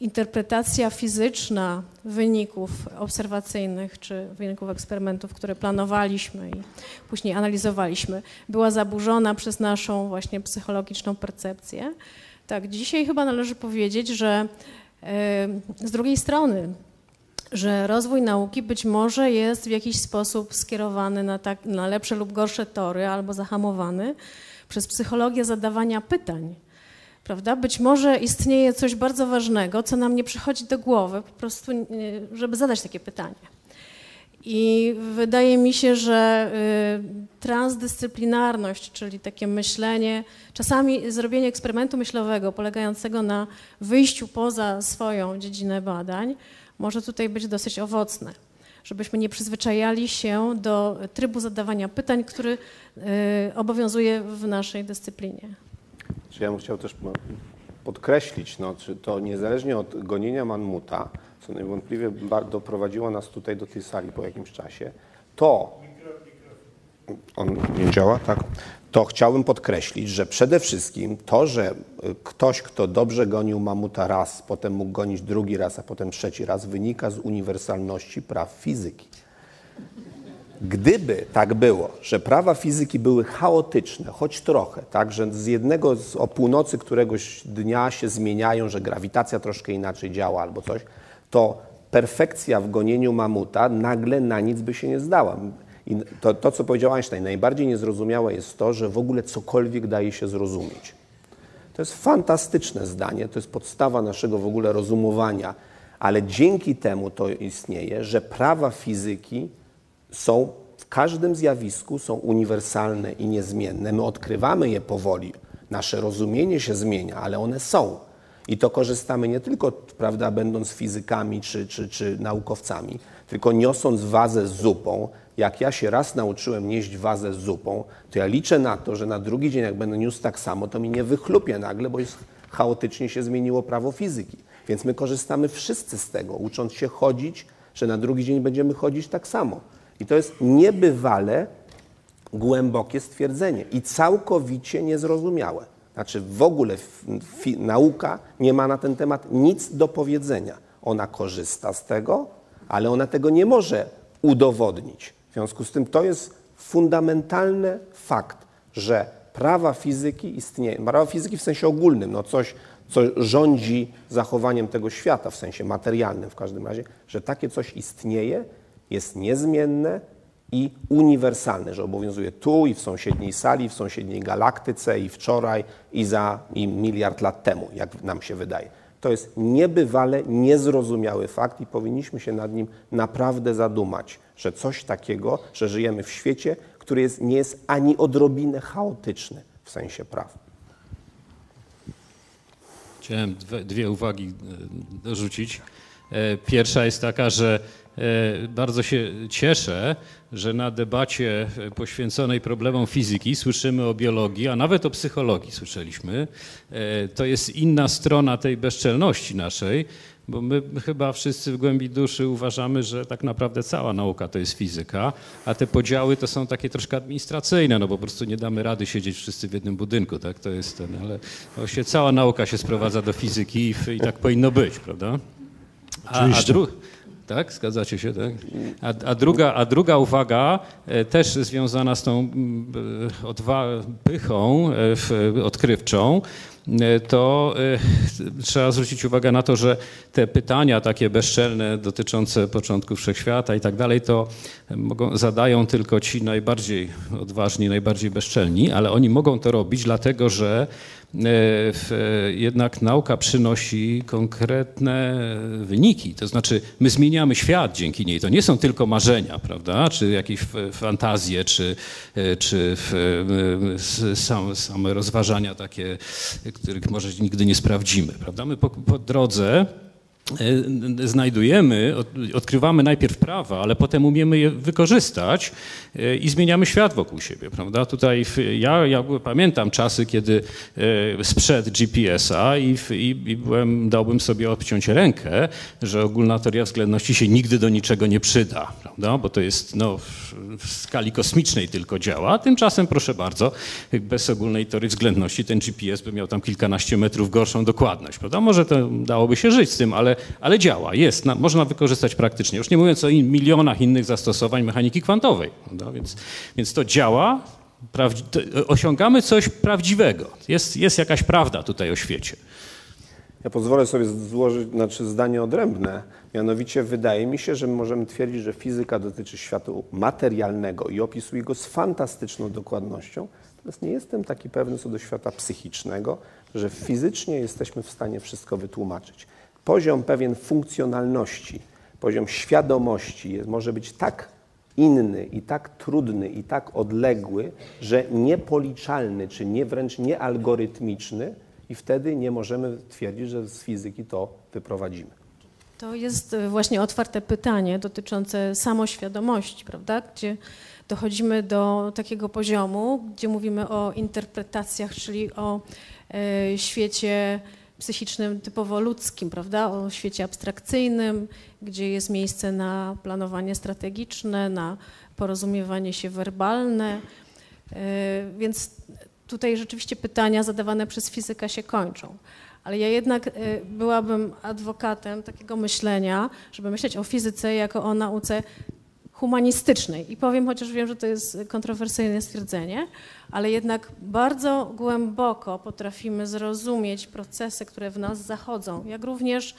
interpretacja fizyczna wyników obserwacyjnych czy wyników eksperymentów, które planowaliśmy i później analizowaliśmy, była zaburzona przez naszą właśnie psychologiczną percepcję. Tak, dzisiaj chyba należy powiedzieć, że z drugiej strony, że rozwój nauki być może jest w jakiś sposób skierowany na, tak, na lepsze lub gorsze tory albo zahamowany przez psychologię zadawania pytań prawda? Być może istnieje coś bardzo ważnego, co nam nie przychodzi do głowy, po prostu, żeby zadać takie pytanie. I wydaje mi się, że y, transdyscyplinarność, czyli takie myślenie, czasami zrobienie eksperymentu myślowego polegającego na wyjściu poza swoją dziedzinę badań, może tutaj być dosyć owocne. Żebyśmy nie przyzwyczajali się do trybu zadawania pytań, który y, obowiązuje w naszej dyscyplinie. Czy ja bym chciał też podkreślić, no, czy to niezależnie od gonienia Manmuta, co niewątpliwie doprowadziło nas tutaj do tej sali po jakimś czasie, to on nie działa, tak? To chciałbym podkreślić, że przede wszystkim to, że ktoś, kto dobrze gonił mamuta raz, potem mógł gonić drugi raz, a potem trzeci raz, wynika z uniwersalności praw fizyki. Gdyby tak było, że prawa fizyki były chaotyczne, choć trochę, tak, że z jednego z, o północy któregoś dnia się zmieniają, że grawitacja troszkę inaczej działa albo coś, to perfekcja w gonieniu mamuta nagle na nic by się nie zdała. I to, to, co powiedział Einstein, najbardziej niezrozumiałe jest to, że w ogóle cokolwiek daje się zrozumieć. To jest fantastyczne zdanie, to jest podstawa naszego w ogóle rozumowania, ale dzięki temu to istnieje, że prawa fizyki są w każdym zjawisku są uniwersalne i niezmienne. My odkrywamy je powoli. Nasze rozumienie się zmienia, ale one są. I to korzystamy nie tylko, prawda, będąc fizykami czy, czy, czy naukowcami, tylko niosąc wazę z zupą. Jak ja się raz nauczyłem nieść wazę z zupą, to ja liczę na to, że na drugi dzień, jak będę niósł tak samo, to mi nie wychlupie nagle, bo jest, chaotycznie się zmieniło prawo fizyki. Więc my korzystamy wszyscy z tego, ucząc się chodzić, że na drugi dzień będziemy chodzić tak samo. I to jest niebywale głębokie stwierdzenie i całkowicie niezrozumiałe. Znaczy w ogóle nauka nie ma na ten temat nic do powiedzenia. Ona korzysta z tego, ale ona tego nie może udowodnić. W związku z tym to jest fundamentalny fakt, że prawa fizyki istnieją. Prawa fizyki w sensie ogólnym, no coś, co rządzi zachowaniem tego świata, w sensie materialnym w każdym razie, że takie coś istnieje jest niezmienne i uniwersalne, że obowiązuje tu i w sąsiedniej sali, w sąsiedniej galaktyce i wczoraj i za i miliard lat temu, jak nam się wydaje. To jest niebywale niezrozumiały fakt i powinniśmy się nad nim naprawdę zadumać, że coś takiego, że żyjemy w świecie, który jest, nie jest ani odrobinę chaotyczny w sensie praw. Chciałem dwie, dwie uwagi e, dorzucić. E, pierwsza jest taka, że bardzo się cieszę, że na debacie poświęconej problemom fizyki słyszymy o biologii, a nawet o psychologii słyszeliśmy. E, to jest inna strona tej bezczelności naszej, bo my chyba wszyscy w głębi duszy uważamy, że tak naprawdę cała nauka to jest fizyka, a te podziały to są takie troszkę administracyjne, no bo po prostu nie damy rady siedzieć wszyscy w jednym budynku, tak? To jest ten, ale właśnie cała nauka się sprowadza do fizyki i, i tak powinno być, prawda? A, a, dru tak? Zgadzacie się, tak? A, a, druga, a druga uwaga, e, też związana z tą mm, e, odwa- pychą e, odkrywczą, to e, trzeba zwrócić uwagę na to, że te pytania takie bezczelne dotyczące początku wszechświata i tak dalej, to mogą, zadają tylko ci najbardziej odważni, najbardziej bezczelni, ale oni mogą to robić dlatego, że e, jednak nauka przynosi konkretne wyniki. To znaczy, my zmieniamy świat dzięki niej. To nie są tylko marzenia, prawda? Czy jakieś fantazje, czy, czy same, same rozważania takie, których może nigdy nie sprawdzimy, prawda? My po, po drodze znajdujemy, odkrywamy najpierw prawa, ale potem umiemy je wykorzystać e, i zmieniamy świat wokół siebie, prawda? Tutaj ja, ja pamiętam czasy, kiedy e, sprzed GPS-a i, i, i byłem, dałbym sobie odciąć rękę, że ogólna teoria względności się nigdy do niczego nie przyda, prawda? Bo to jest no, w skali kosmicznej tylko działa. Tymczasem, proszę bardzo, bez ogólnej teorii względności ten GPS by miał tam kilkanaście metrów gorszą dokładność, prawda? Może to dałoby się żyć z tym, ale ale działa, jest, na, można wykorzystać praktycznie. Już nie mówiąc o in, milionach innych zastosowań mechaniki kwantowej. Więc, więc to działa, prawdzi, to osiągamy coś prawdziwego. Jest, jest jakaś prawda tutaj o świecie. Ja pozwolę sobie złożyć znaczy zdanie odrębne. Mianowicie wydaje mi się, że możemy twierdzić, że fizyka dotyczy światu materialnego i opisuje go z fantastyczną dokładnością. Natomiast nie jestem taki pewny co do świata psychicznego, że fizycznie jesteśmy w stanie wszystko wytłumaczyć poziom pewien funkcjonalności, poziom świadomości jest, może być tak inny i tak trudny i tak odległy, że niepoliczalny, czy nie wręcz niealgorytmiczny i wtedy nie możemy twierdzić, że z fizyki to wyprowadzimy. To jest e, właśnie otwarte pytanie dotyczące samoświadomości, prawda? Gdzie dochodzimy do takiego poziomu, gdzie mówimy o interpretacjach, czyli o e, świecie psychicznym typowo ludzkim, prawda? O świecie abstrakcyjnym, gdzie jest miejsce na planowanie strategiczne, na porozumiewanie się werbalne. E, więc tutaj rzeczywiście pytania zadawane przez fizyka się kończą. Ale ja jednak e, byłabym adwokatem takiego myślenia, żeby myśleć o fizyce jako o nauce humanistycznej. I powiem, chociaż wiem, że to jest kontrowersyjne stwierdzenie, ale jednak bardzo głęboko potrafimy zrozumieć procesy, które w nas zachodzą, jak również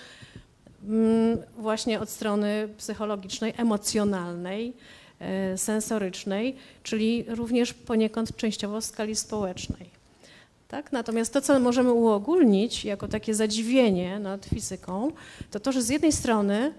mm, właśnie od strony psychologicznej, emocjonalnej, e, sensorycznej, czyli również poniekąd częściowo w skali społecznej. Tak? Natomiast to, co możemy uogólnić jako takie zadziwienie nad fizyką, to to, że z jednej strony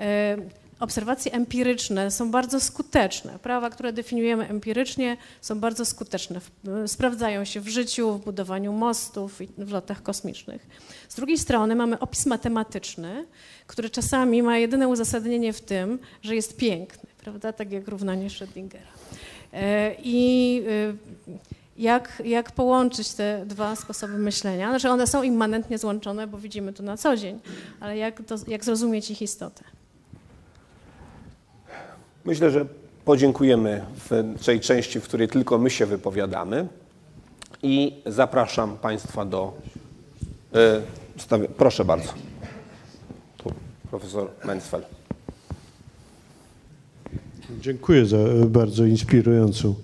e, obserwacje empiryczne są bardzo skuteczne. Prawa, które definiujemy empirycznie, są bardzo skuteczne. Sprawdzają się w życiu, w budowaniu mostów i w lotach kosmicznych. Z drugiej strony mamy opis matematyczny, który czasami ma jedyne uzasadnienie w tym, że jest piękny, prawda? Tak jak równanie Schrödingera. E, I e, jak, jak połączyć te dwa sposoby myślenia? Znaczy one są immanentnie złączone, bo widzimy to na co dzień, ale jak, to, jak zrozumieć ich istotę? Myślę, że podziękujemy w tej części, w której tylko my się wypowiadamy i zapraszam Państwa do. Yy, proszę bardzo. Tu profesor Mensfeld. Dziękuję za bardzo inspirującą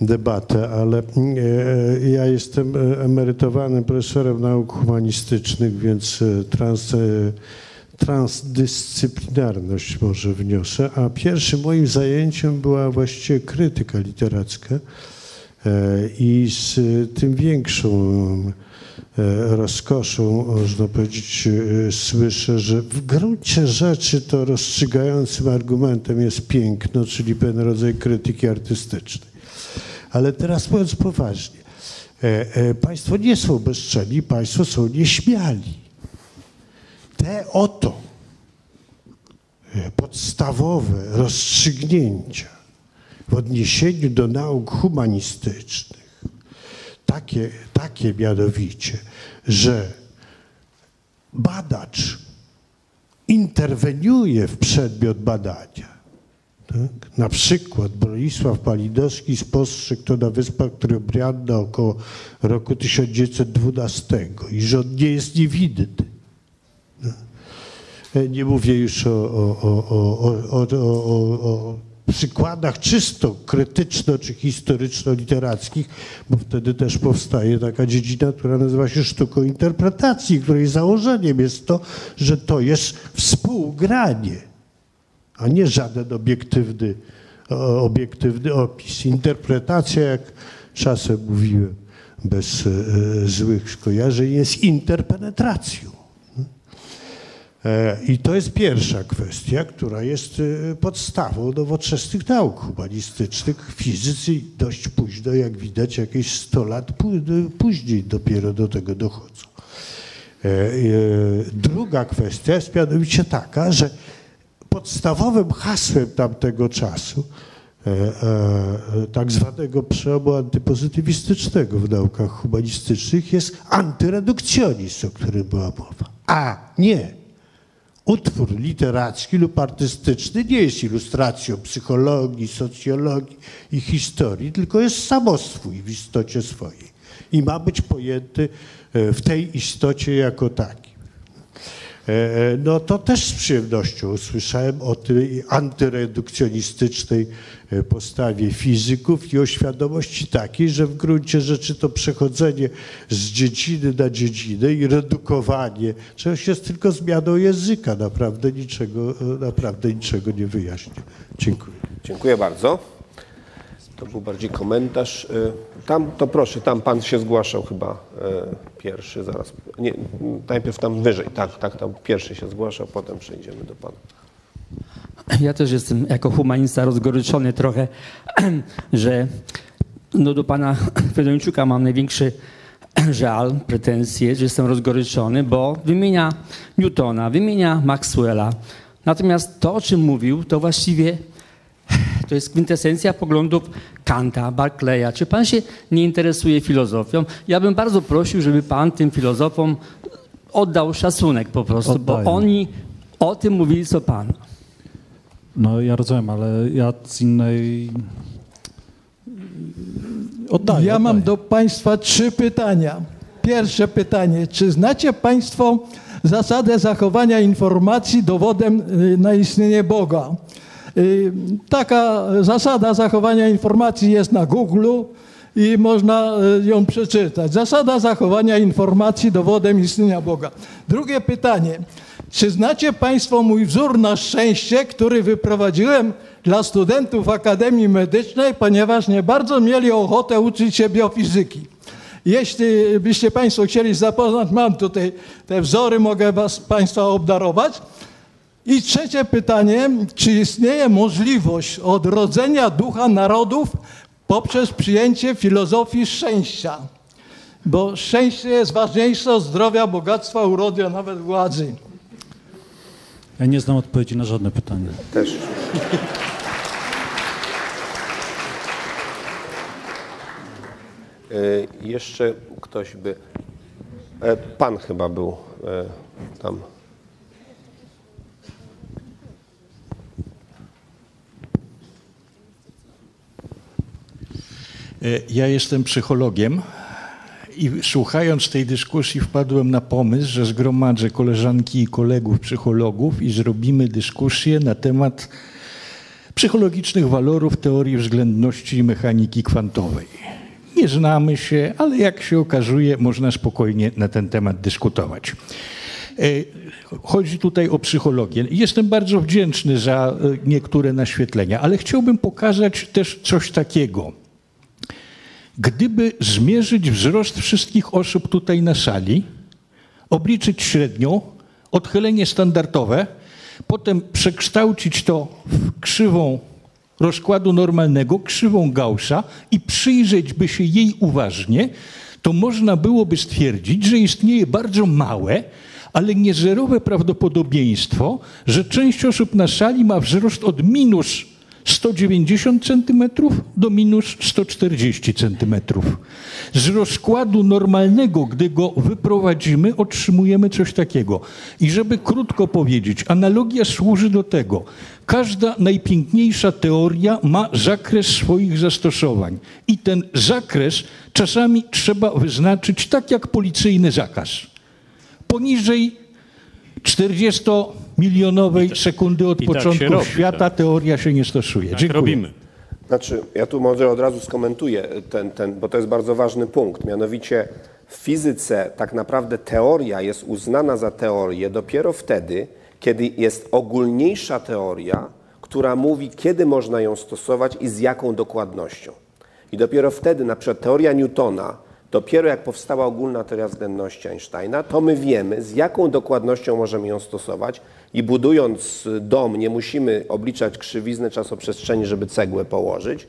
debatę, ale e, ja jestem emerytowanym profesorem nauk humanistycznych, więc e, trans transdyscyplinarność może wniosę, a pierwszym moim zajęciem była właściwie krytyka literacka e, i z tym większą e, rozkoszą, można powiedzieć, e, słyszę, że w gruncie rzeczy to rozstrzygającym argumentem jest piękno, czyli pewien rodzaj krytyki artystycznej. Ale teraz mówiąc poważnie, państwo nie są bezczelni, państwo są nieśmiali te oto e, podstawowe rozstrzygnięcia w odniesieniu do nauk humanistycznych, takie, takie mianowicie, że badacz interweniuje w przedmiot badania. Tak? Na przykład Bronisław Palidowski spostrzegł to na Wyspach Trybrianna około roku 1912 i że on nie jest niewidny. Nie mówię już o, o, o, przykładach czysto krytyczno czy historyczno-literackich, bo wtedy też powstaje taka dziedzina, która nazywa się sztuką interpretacji, której założeniem jest to, że to jest współgranie, a nie żaden obiektywny, obiektywny opis. Interpretacja, jak czasem mówiłem, bez e, złych skojarzeń, jest interpenetracją. E, I to jest pierwsza kwestia, która jest e, podstawą nowoczesnych nauk humanistycznych. Fizycy dość późno, jak widać, jakieś 100 lat później dopiero do tego dochodzą. Druga kwestia jest mianowicie taka, że podstawowym hasłem tamtego czasu E, e, tak zwanego przełomu antypozytywistycznego w naukach humanistycznych jest antyredukcjonizm, o którym była mowa. A nie. Utwór literacki lub artystyczny nie jest ilustracją psychologii, socjologii i historii, tylko jest samoswój w istocie swojej i ma być pojęty e, w tej istocie jako taki. E, e, no to też z przyjemnością usłyszałem o tej antyredukcjonistycznej postawie fizyków i o świadomości takiej, że w gruncie rzeczy to przechodzenie z dziedziny na dziedzinę i redukowanie czegoś jest tylko zmianą języka, naprawdę niczego, naprawdę niczego nie wyjaśnia. Dziękuję. Dziękuję bardzo. To był bardziej komentarz. Y, tam, to proszę, tam pan się zgłaszał chyba pierwszy, zaraz. Nie, najpierw tam wyżej, tak, tak, tam pierwszy się zgłaszał, potem przejdziemy do pana. Ja też jestem jako humanista rozgoryczony trochę, że no do pana Fedończuka mam największy żal, pretensje, że jestem rozgoryczony, bo wymienia Newtona, wymienia Maxwella. Natomiast to, o czym mówił, to właściwie to jest kwintesencja poglądów Kanta, Barclaya. Czy pan się nie interesuje filozofią? Ja bym bardzo prosił, żeby pan tym filozofom oddał szacunek po prostu, Oddaję. bo oni o tym mówili co pan. No ja rozumiem, ale ja z innej... Oddaję, ja oddaję. mam do państwa trzy pytania. Pierwsze pytanie. Czy znacie państwo zasadę zachowania informacji dowodem y, na istnienie Boga? Y, taka zasada zachowania informacji jest na Google i można y, ją przeczytać. Zasada zachowania informacji dowodem istnienia Boga. Drugie pytanie. Czy znacie Państwo mój wzór na szczęście, który wyprowadziłem dla studentów Akademii Medycznej, ponieważ nie bardzo mieli ochotę uczyć się biofizyki? Jeśli byście Państwo chcieli zapoznać, mam tutaj te wzory, mogę Was Państwa obdarować. I trzecie pytanie, czy istnieje możliwość odrodzenia ducha narodów poprzez przyjęcie filozofii szczęścia? Bo szczęście jest ważniejsze od zdrowia, bogactwa, urody, a nawet władzy. Ja nie znam odpowiedzi na żadne pytanie. Też. E, jeszcze ktoś by. E, pan chyba był e, tam. Ja jestem psychologiem i słuchając tej dyskusji wpadłem na pomysł, że zgromadzę koleżanki i kolegów psychologów i zrobimy dyskusję na temat psychologicznych walorów teorii względności i mechaniki kwantowej. Nie znamy się, ale jak się okazuje, można spokojnie na ten temat dyskutować. E, chodzi tutaj o psychologię. Jestem bardzo wdzięczny za e, niektóre naświetlenia, ale chciałbym pokazać też coś takiego Gdyby zmierzyć wzrost wszystkich osób tutaj na sali, obliczyć średnią, odchylenie standardowe, potem przekształcić to w krzywą rozkładu normalnego, krzywą Gaussa i przyjrzeć by się jej uważnie, to można byłoby stwierdzić, że istnieje bardzo małe, ale niezerowe prawdopodobieństwo, że część osób na sali ma wzrost od minus 190 cm do minus 140 cm. Z rozkładu normalnego, gdy go wyprowadzimy, otrzymujemy coś takiego. I żeby krótko powiedzieć, analogia służy do tego. Każda najpiękniejsza teoria ma zakres swoich zastosowań. I ten zakres czasami trzeba wyznaczyć tak jak policyjny zakaz. Poniżej 40 milionowej sekundy od tak początku robi, świata tak. teoria się nie stosuje. Tak Dziękuję. robimy. Znaczy, ja tu może od razu skomentuję ten, ten, bo to jest bardzo ważny punkt. Mianowicie w fizyce tak naprawdę teoria jest uznana za teorię dopiero wtedy, kiedy jest ogólniejsza teoria, która mówi, kiedy można ją stosować i z jaką dokładnością. I dopiero wtedy, na przykład teoria Newtona, dopiero jak powstała ogólna teoria względności Einsteina, to my wiemy, z jaką dokładnością możemy ją stosować i budując dom nie musimy obliczać krzywizny czasoprzestrzeni, żeby cegłę położyć,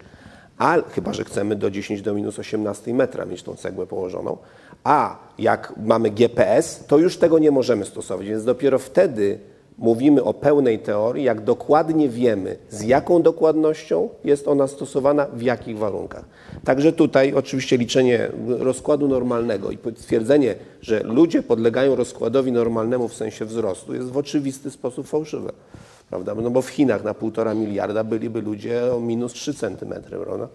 a chyba, że chcemy do 10 do minus 18 metra mieć tą cegłę położoną, a jak mamy GPS, to już tego nie możemy stosować, więc dopiero wtedy mówimy o pełnej teorii, jak dokładnie wiemy, z jaką dokładnością jest ona stosowana, w jakich warunkach. Także tutaj oczywiście liczenie rozkładu normalnego i stwierdzenie, że ludzie podlegają rozkładowi normalnemu w sensie wzrostu jest w oczywisty sposób fałszywe. Prawda? No bo w Chinach na półtora miliarda byliby ludzie o minus 3 centymetry, prawda?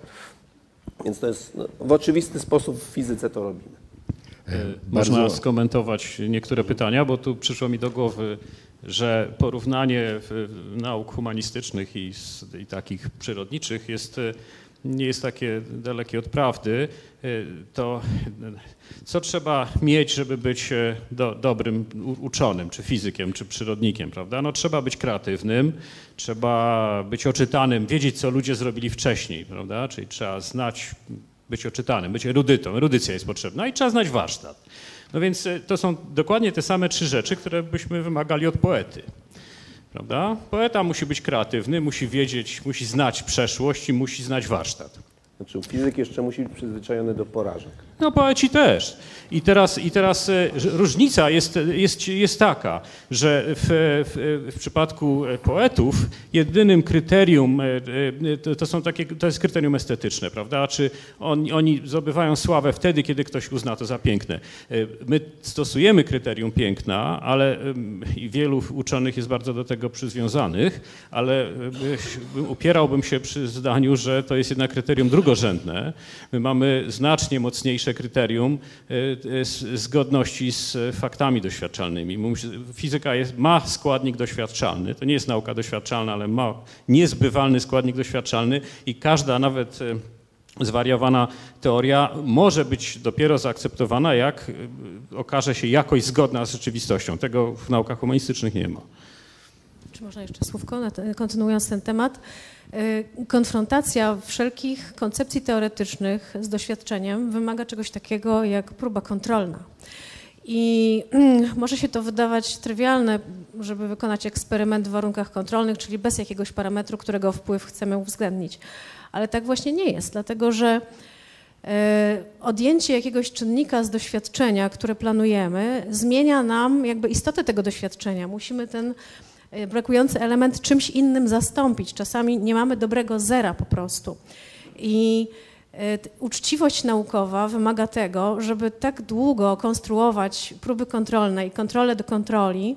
Więc to jest no, w oczywisty sposób w fizyce to robimy. Można Bardzo- skomentować niektóre pytania, bo tu przyszło mi do głowy, że porównanie nauk humanistycznych i, i takich przyrodniczych jest, e, nie jest takie dalekie od prawdy. E, To co trzeba mieć, żeby być e, do, dobrym uczonym, czy fizykiem, czy przyrodnikiem, prawda? No trzeba być kreatywnym, trzeba być oczytanym, wiedzieć, co ludzie zrobili wcześniej, prawda? Czyli trzeba znać być oczytanym, być erudytą. Erudycja jest potrzebna i trzeba znać warsztat. No więc e, to są dokładnie te same trzy rzeczy, które byśmy wymagali od poety. Prawda? Poeta musi być kreatywny, musi wiedzieć, musi znać przeszłość i musi znać warsztat. Znaczy fizyk jeszcze musi być przyzwyczajony do porażek. No poeci też. I teraz, i teraz e, różnica jest, jest, jest taka, że w, w, w przypadku poetów jedynym kryterium e, e, to, to, są takie, to jest kryterium estetyczne, prawda? Czy oni, oni zdobywają sławę wtedy, kiedy ktoś uzna to za piękne. My stosujemy kryterium piękna, ale wielu uczonych jest bardzo do tego przywiązanych, ale upierałbym się przy zdaniu, że to jest jednak kryterium drugorzędne. My mamy znacznie mocniejsze kryterium e, e, zgodności z e, faktami doświadczalnymi. Fizyka jest, ma składnik doświadczalny, to nie jest nauka doświadczalna, ale ma niezbywalny składnik doświadczalny i każda nawet zwariowana teoria może być dopiero zaakceptowana, jak okaże się jakoś zgodna z rzeczywistością. Tego w naukach humanistycznych nie ma. Czy można jeszcze słówko, kontynuując ten temat? Y, Konfrontacja wszelkich koncepcji teoretycznych z doświadczeniem wymaga czegoś takiego jak próba kontrolna. I może się to wydawać trywialne, żeby wykonać eksperyment w warunkach kontrolnych, czyli bez jakiegoś parametru, którego wpływ chcemy uwzględnić. Ale tak właśnie nie jest, dlatego że E, Odjęcie jakiegoś czynnika z doświadczenia, które planujemy, zmienia nam jakby istotę tego doświadczenia. Musimy ten brakujący element czymś innym zastąpić. Czasami nie mamy dobrego zera po prostu. I t- uczciwość naukowa wymaga tego, żeby tak długo konstruować próby kontrolne i kontrolę do kontroli,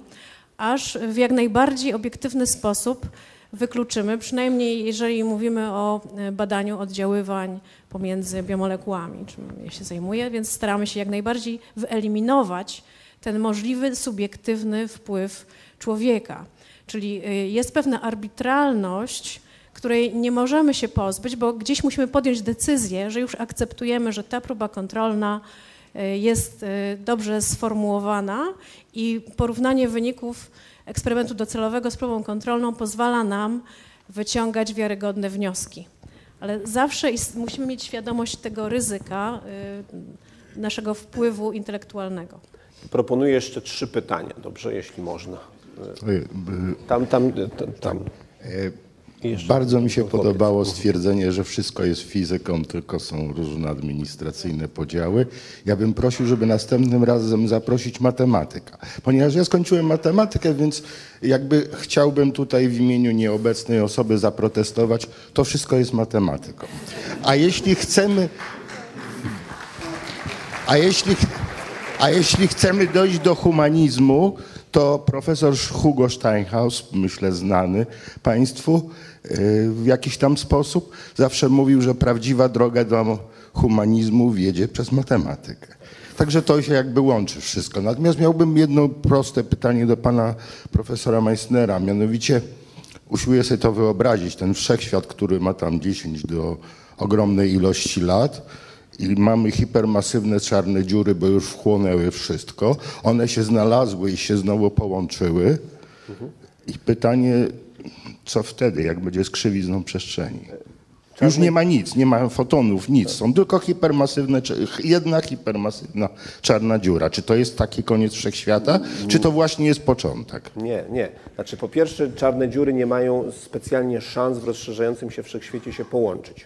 aż w jak najbardziej obiektywny sposób wykluczymy, przynajmniej jeżeli mówimy o e, badaniu oddziaływań pomiędzy biomolekułami, czym ja się zajmuję, więc staramy się jak najbardziej wyeliminować ten możliwy subiektywny wpływ człowieka. Czyli y, jest pewna arbitralność, której nie możemy się pozbyć, bo gdzieś musimy podjąć decyzję, że już akceptujemy, że ta próba kontrolna y, jest y, dobrze sformułowana i porównanie wyników eksperymentu docelowego z próbą kontrolną pozwala nam wyciągać wiarygodne wnioski. Ale zawsze musimy mieć świadomość tego ryzyka naszego wpływu intelektualnego. Proponuję jeszcze trzy pytania, dobrze, jeśli można. Y, Tam, tam, tam. tam. I jeszcze Bardzo mi się podobało stwierdzenie, że wszystko jest fizyką, tylko są różne administracyjne podziały. Ja bym prosił, żeby następnym razem zaprosić matematyka, ponieważ ja skończyłem matematykę, więc jakby chciałbym tutaj w imieniu nieobecnej osoby zaprotestować, to wszystko jest matematyką. A jeśli chcemy, a jeśli, a jeśli chcemy dojść do humanizmu, to profesor Hugo Steinhaus, myślę znany Państwu yy, w jakiś tam sposób, zawsze mówił, że prawdziwa droga do humanizmu wiedzie przez matematykę. Także to się jakby łączy wszystko. Natomiast miałbym jedno proste pytanie do pana profesora Meissnera, mianowicie usiłuję sobie to wyobrazić, ten wszechświat, który ma tam 10 do ogromnej ilości lat i mamy hipermasywne czarne dziury, bo już wchłonęły wszystko. One się znalazły i się znowu połączyły. I pytanie, co wtedy, jak będzie z krzywizną przestrzeni? Już nie ma nic, nie ma fotonów, nic. Są tylko hipermasywne, jedna hipermasywna czarna dziura. Czy to jest taki koniec wszechświata, czy to właśnie jest początek? Nie, nie. Znaczy po pierwsze czarne dziury nie mają specjalnie szans w rozszerzającym się wszechświecie się połączyć.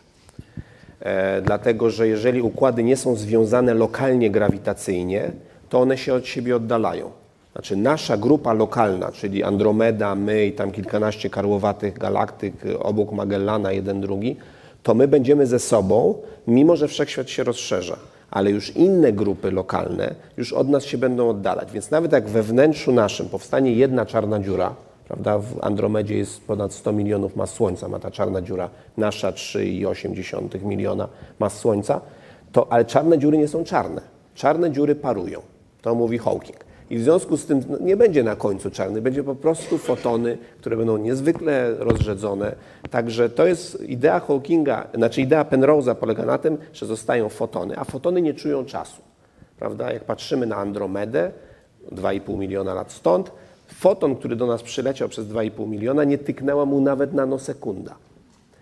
E, dlatego, że jeżeli układy nie są związane lokalnie grawitacyjnie, to one się od siebie oddalają. Znaczy nasza grupa lokalna, czyli Andromeda, my i tam kilkanaście karłowatych galaktyk y, obok Magellana, jeden drugi, to my będziemy ze sobą, mimo że wszechświat się rozszerza. Ale już inne grupy lokalne już od nas się będą oddalać. Więc nawet jak we wnętrzu naszym powstanie jedna czarna dziura, prawda, w Andromedzie jest ponad 100 milionów mas Słońca, ma ta czarna dziura, nasza 3,8 miliona mas Słońca, to, ale czarne dziury nie są czarne. Czarne dziury parują. To mówi Hawking. I w związku z tym no, nie będzie na końcu czarny, będzie po prostu fotony, które będą niezwykle rozrzedzone. Także to jest idea Hawkinga, znaczy idea Penrose'a polega na tym, że zostają fotony, a fotony nie czują czasu. Prawda? Jak patrzymy na Andromedę, 2,5 miliona lat stąd, foton, który do nas przyleciał przez 2,5 miliona, nie tyknęła mu nawet nanosekunda.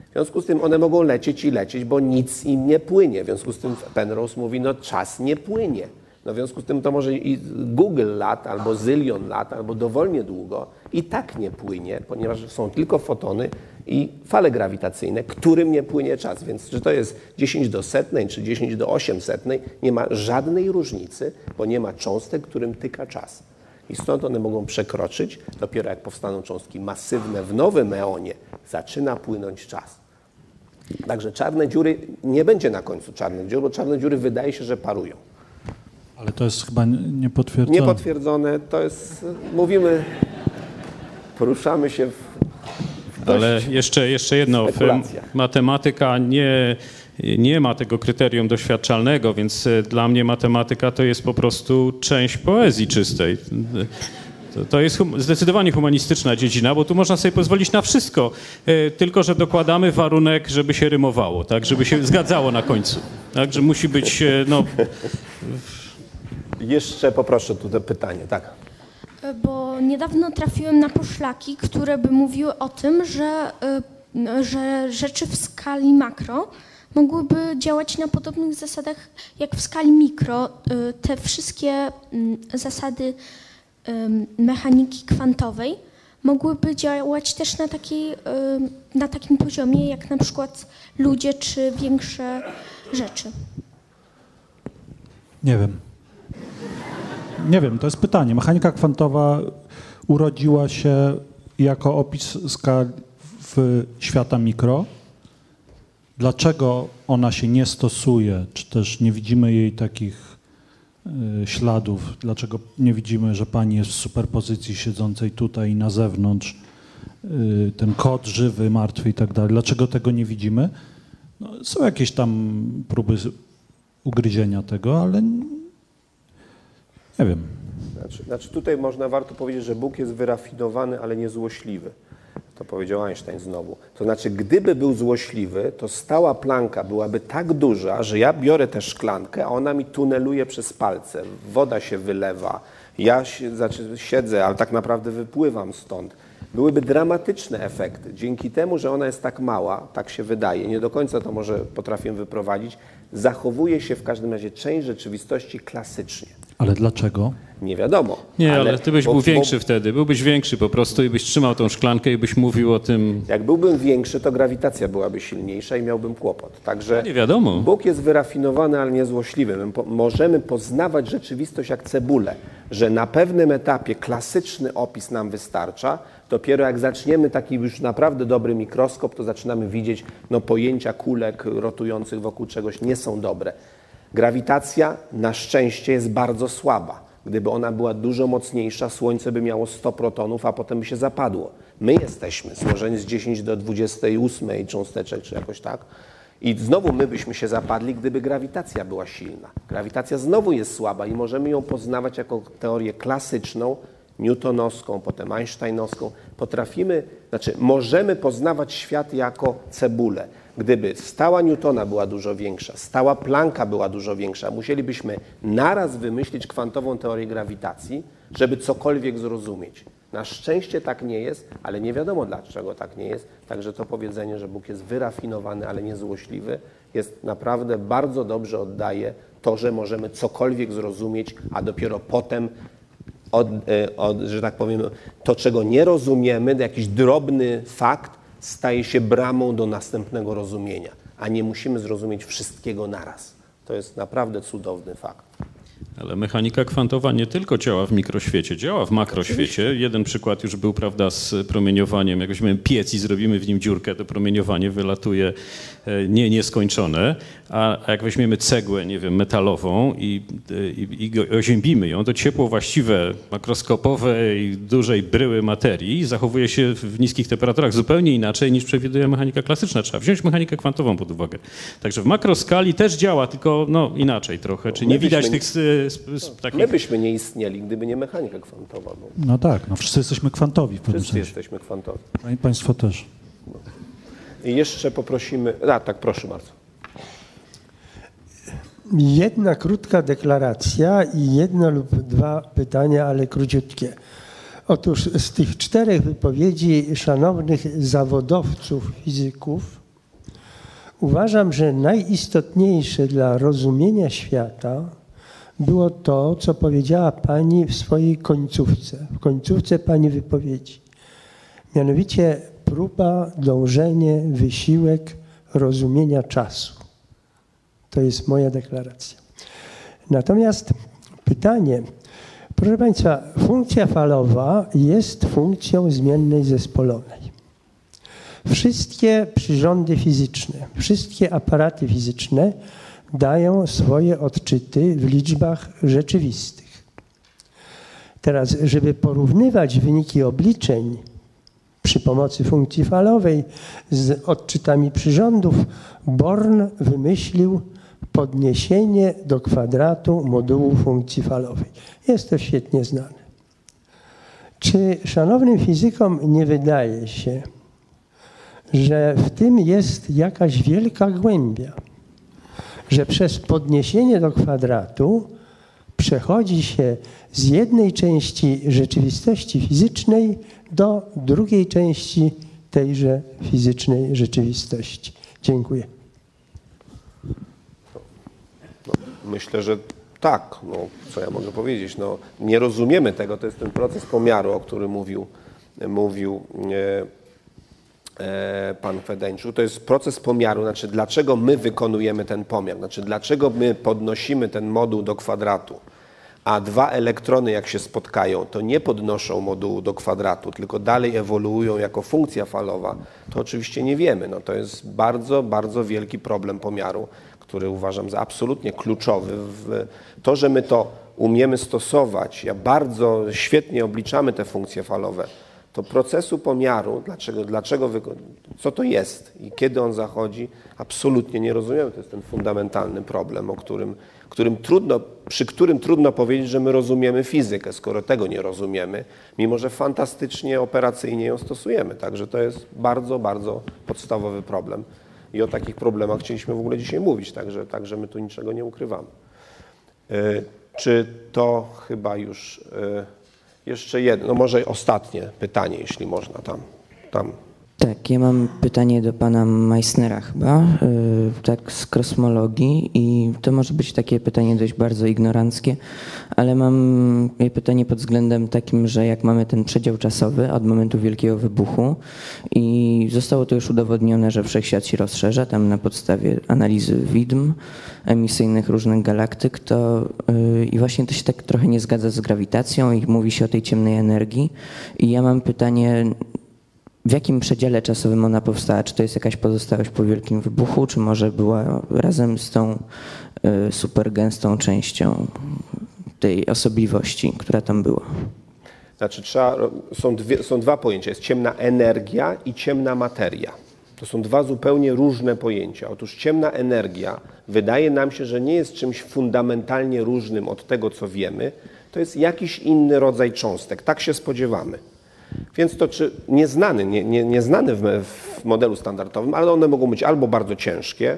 W związku z tym one mogą lecieć i lecieć, bo nic im nie płynie. W związku z tym Penrose mówi, no czas nie płynie. No w związku z tym to może i Google lat, albo zylion lat, albo dowolnie długo i tak nie płynie, ponieważ są tylko fotony i fale grawitacyjne, którym nie płynie czas. Więc czy to jest 10 do setnej, czy 10 do 800, nie ma żadnej różnicy, bo nie ma cząstek, którym tyka czas. I stąd one mogą przekroczyć, dopiero jak powstaną cząstki masywne w nowym eonie, zaczyna płynąć czas. Także czarne dziury, nie będzie na końcu czarnych dziur, bo czarne dziury wydaje się, że parują. Ale to jest chyba niepotwierdzone. Niepotwierdzone, to jest, mówimy, poruszamy się w, w dość Ale jeszcze, jeszcze jedno, matematyka nie, nie ma tego kryterium doświadczalnego, więc e, dla mnie matematyka to jest po prostu część poezji czystej. To, jest hum, zdecydowanie humanistyczna dziedzina, bo tu można sobie pozwolić na wszystko, e, tylko że dokładamy warunek, żeby się rymowało, tak, żeby się zgadzało na końcu. Tak, że musi być, e, no, Jeszcze poproszę tutaj pytanie, tak. Bo niedawno trafiłem na poszlaki, które by mówiły o tym, że, że rzeczy w skali makro mogłyby działać na podobnych zasadach jak w skali mikro. Y, Te wszystkie mm, zasady mechaniki kwantowej mogłyby działać też na, takiej, na takim poziomie jak na przykład ludzie czy większe rzeczy. Nie wiem. Nie wiem, to jest pytanie. Mechanika kwantowa urodziła się jako opis skali w świata mikro. Dlaczego ona się nie stosuje, czy też nie widzimy jej takich y, śladów? Dlaczego nie widzimy, że pani jest w superpozycji siedzącej tutaj i na zewnątrz? Y, ten kod żywy, martwy i tak dalej. Dlaczego tego nie widzimy? No, są jakieś tam próby ugryzienia tego, ale nie wiem. Znaczy, znaczy tutaj można, warto powiedzieć, że Bóg jest wyrafinowany, ale nie złośliwy. To powiedział Einstein znowu. To znaczy, gdyby był złośliwy, to stała planka byłaby tak duża, że ja biorę tę szklankę, a ona mi tuneluje przez palce. Woda się wylewa, ja się, znaczy, siedzę, ale tak naprawdę wypływam stąd. Byłyby dramatyczne efekty. Dzięki temu, że ona jest tak mała, tak się wydaje, nie do końca to może potrafię wyprowadzić, zachowuje się w każdym razie część rzeczywistości klasycznie. Ale dlaczego? Nie wiadomo. nie, ale, ty byś bo- był bo- większy wtedy, byłbyś większy po prostu i byś trzymał tą szklankę i byś mówił o tym, Jak byłbym większy, to grawitacja byłaby silniejsza i miałbym kłopot. Także nie wiadomo. Bóg jest wyrafinowany, ale nie złośliwy. My po, możemy poznawać rzeczywistość jak cebulę, że na pewnym etapie klasyczny opis nam wystarcza. Dopiero jak zaczniemy taki już naprawdę dobry mikroskop, to zaczynamy widzieć, no pojęcia kulek rotujących wokół czegoś nie są dobre. Grawitacja na szczęście jest bardzo słaba. Gdyby ona była dużo mocniejsza, Słońce by miało 100 protonów, a potem by się zapadło. My jesteśmy złożeni z 10 do 28 cząsteczek, czy jakoś tak. I znowu my byśmy się zapadli, gdyby grawitacja była silna. Grawitacja znowu jest słaba i możemy ją poznawać jako teorię klasyczną, newtonowską, potem einsteinowską. Potrafimy, znaczy możemy poznawać świat jako cebulę. Gdyby stała Newtona była dużo większa, stała Plancka była dużo większa, musielibyśmy naraz wymyślić kwantową teorię grawitacji, żeby cokolwiek zrozumieć. Na szczęście tak nie jest, ale nie wiadomo dlaczego tak nie jest. Także to powiedzenie, że Bóg jest wyrafinowany, ale nie złośliwy, jest naprawdę bardzo dobrze oddaje to, że możemy cokolwiek zrozumieć, a dopiero potem, od, e, od, że tak powiem, to czego nie rozumiemy, jakiś drobny fakt staje się bramą do następnego rozumienia, a nie musimy zrozumieć wszystkiego naraz. To jest naprawdę cudowny fakt. Ale mechanika kwantowa nie tylko działa w mikroświecie, działa w makroświecie. Jeden przykład już był, prawda, z promieniowaniem. Jak weźmiemy piec i zrobimy w nim dziurkę, to promieniowanie wylatuje e, nie, nieskończone. A jak weźmiemy cegłę, nie wiem, metalową i, i, i oziębimy ją, to ciepło właściwe, makroskopowe i dużej bryły materii zachowuje się w niskich temperaturach zupełnie inaczej niż przewiduje mechanika klasyczna. Trzeba wziąć mechanikę kwantową pod uwagę. Także w makroskali też działa, tylko no, inaczej trochę. Czy nie widać tych takich... My byśmy nie istnieli, gdyby nie mechanika kwantowa. No, No tak, no wszyscy jesteśmy kwantowi w pewnym wszyscy sensie. jesteśmy kwantowi. I Państwo też. I jeszcze poprosimy... A, tak, proszę bardzo. Jedna krótka deklaracja i jedno lub dwa pytania, ale króciutkie. Otóż z tych czterech wypowiedzi szanownych zawodowców fizyków uważam, że najistotniejsze dla rozumienia świata było to, co powiedziała Pani w swojej końcówce, w końcówce Pani wypowiedzi. Mianowicie próba, dążenie, wysiłek rozumienia czasu. To jest moja deklaracja. Natomiast pytanie, proszę Państwa, funkcja falowa jest funkcją zmiennej zespolonej. Wszystkie przyrządy fizyczne, wszystkie aparaty fizyczne dają swoje odczyty w liczbach rzeczywistych. Teraz, żeby porównywać wyniki obliczeń przy pomocy funkcji falowej z odczytami przyrządów, Born wymyślił podniesienie do kwadratu modułu funkcji falowej. Jest to świetnie znane. Czy szanownym fizykom nie wydaje się, że w tym jest jakaś wielka głębia? Że przez podniesienie do kwadratu przechodzi się z jednej części rzeczywistości fizycznej do drugiej części tejże fizycznej rzeczywistości. Dziękuję. Myślę, że tak. No, co ja mogę powiedzieć? No, nie rozumiemy tego. To jest ten proces pomiaru, o którym mówił, mówił e, pan Fedeńczu. To jest proces pomiaru. Znaczy, dlaczego my wykonujemy ten pomiar? Znaczy, dlaczego my podnosimy ten moduł do kwadratu? A dwa elektrony, jak się spotkają, to nie podnoszą modułu do kwadratu, tylko dalej ewoluują jako funkcja falowa, to oczywiście nie wiemy. No, to jest bardzo, bardzo wielki problem pomiaru który uważam za absolutnie kluczowy. To, że my to umiemy stosować, ja bardzo świetnie obliczamy te funkcje falowe, to procesu pomiaru, dlaczego, dlaczego co to jest i kiedy on zachodzi, absolutnie nie rozumiemy. To jest ten fundamentalny problem, o którym, którym trudno, przy którym trudno powiedzieć, że my rozumiemy fizykę, skoro tego nie rozumiemy, mimo że fantastycznie operacyjnie ją stosujemy. Także to jest bardzo, bardzo podstawowy problem. I o takich problemach chcieliśmy w ogóle dzisiaj mówić, także, także my tu niczego nie ukrywamy. E, czy to chyba już e, jeszcze jedno, no może ostatnie pytanie, jeśli można tam. tam. Tak, ja mam pytanie do pana Meissnera chyba, yy, tak z kosmologii i to może być takie pytanie dość bardzo ignoranckie, ale mam pytanie pod względem takim, że jak mamy ten przedział czasowy od momentu wielkiego wybuchu i zostało to już udowodnione, że wszechświat się rozszerza tam na podstawie analizy widm emisyjnych różnych galaktyk, to yy, i właśnie to się tak trochę nie zgadza z grawitacją i mówi się o tej ciemnej energii. I ja mam pytanie w jakim przedziale czasowym ona powstała? Czy to jest jakaś pozostałość po wielkim wybuchu, czy może była razem z tą y, super gęstą częścią tej osobliwości, która tam była? Znaczy trzeba, są, dwie, są dwa pojęcia. Jest ciemna energia i ciemna materia. To są dwa zupełnie różne pojęcia. Otóż ciemna energia wydaje nam się, że nie jest czymś fundamentalnie różnym od tego, co wiemy. To jest jakiś inny rodzaj cząstek. Tak się spodziewamy. Więc to czy nieznany, nie, nie, nieznany w, w modelu standardowym, ale one mogą być albo bardzo ciężkie,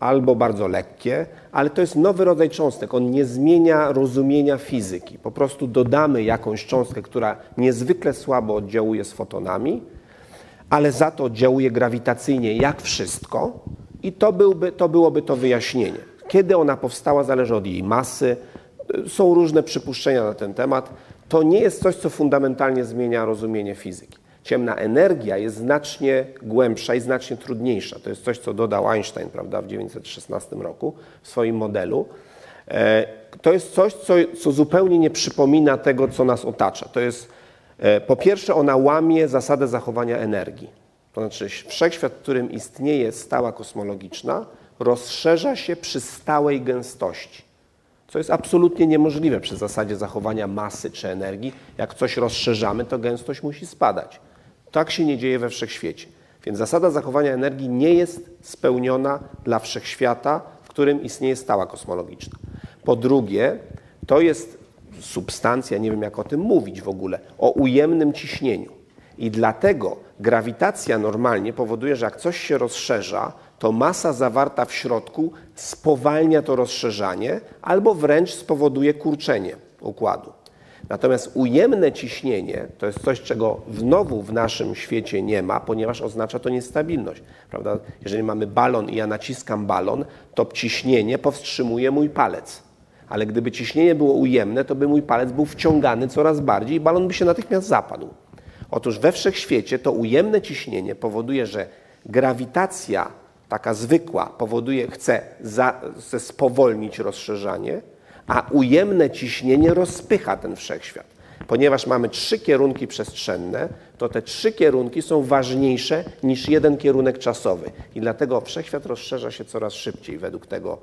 albo bardzo lekkie, ale to jest nowy rodzaj cząstek. On nie zmienia rozumienia fizyki. Po prostu dodamy jakąś cząstkę, która niezwykle słabo oddziałuje z fotonami, ale za to oddziałuje grawitacyjnie jak wszystko i to, byłby, to byłoby to wyjaśnienie. Kiedy ona powstała, zależy od jej masy. Są różne przypuszczenia na ten temat. To nie jest coś, co fundamentalnie zmienia rozumienie fizyki. Ciemna energia jest znacznie głębsza i znacznie trudniejsza. To jest coś, co dodał Einstein prawda, w 1916 roku w swoim modelu. E, to jest coś, co, co zupełnie nie przypomina tego, co nas otacza. To jest, e, po pierwsze, ona łamie zasadę zachowania energii. To znaczy, wszechświat, w którym istnieje stała kosmologiczna, rozszerza się przy stałej gęstości co jest absolutnie niemożliwe przy zasadzie zachowania masy czy energii. Jak coś rozszerzamy, to gęstość musi spadać. Tak się nie dzieje we wszechświecie. Więc zasada zachowania energii nie jest spełniona dla wszechświata, w którym istnieje stała kosmologiczna. Po drugie, to jest substancja, nie wiem jak o tym mówić w ogóle, o ujemnym ciśnieniu. I dlatego grawitacja normalnie powoduje, że jak coś się rozszerza, to masa zawarta w środku spowalnia to rozszerzanie albo wręcz spowoduje kurczenie układu. Natomiast ujemne ciśnienie to jest coś, czego znowu w naszym świecie nie ma, ponieważ oznacza to niestabilność. Prawda? Jeżeli mamy balon i ja naciskam balon, to ciśnienie powstrzymuje mój palec. Ale gdyby ciśnienie było ujemne, to by mój palec był wciągany coraz bardziej i balon by się natychmiast zapadł. Otóż we wszechświecie to ujemne ciśnienie powoduje, że grawitacja taka zwykła powoduje, chce, za, chce spowolnić rozszerzanie, a ujemne ciśnienie rozpycha ten wszechświat. Ponieważ mamy trzy kierunki przestrzenne, to te trzy kierunki są ważniejsze niż jeden kierunek czasowy. I dlatego wszechświat rozszerza się coraz szybciej według tego.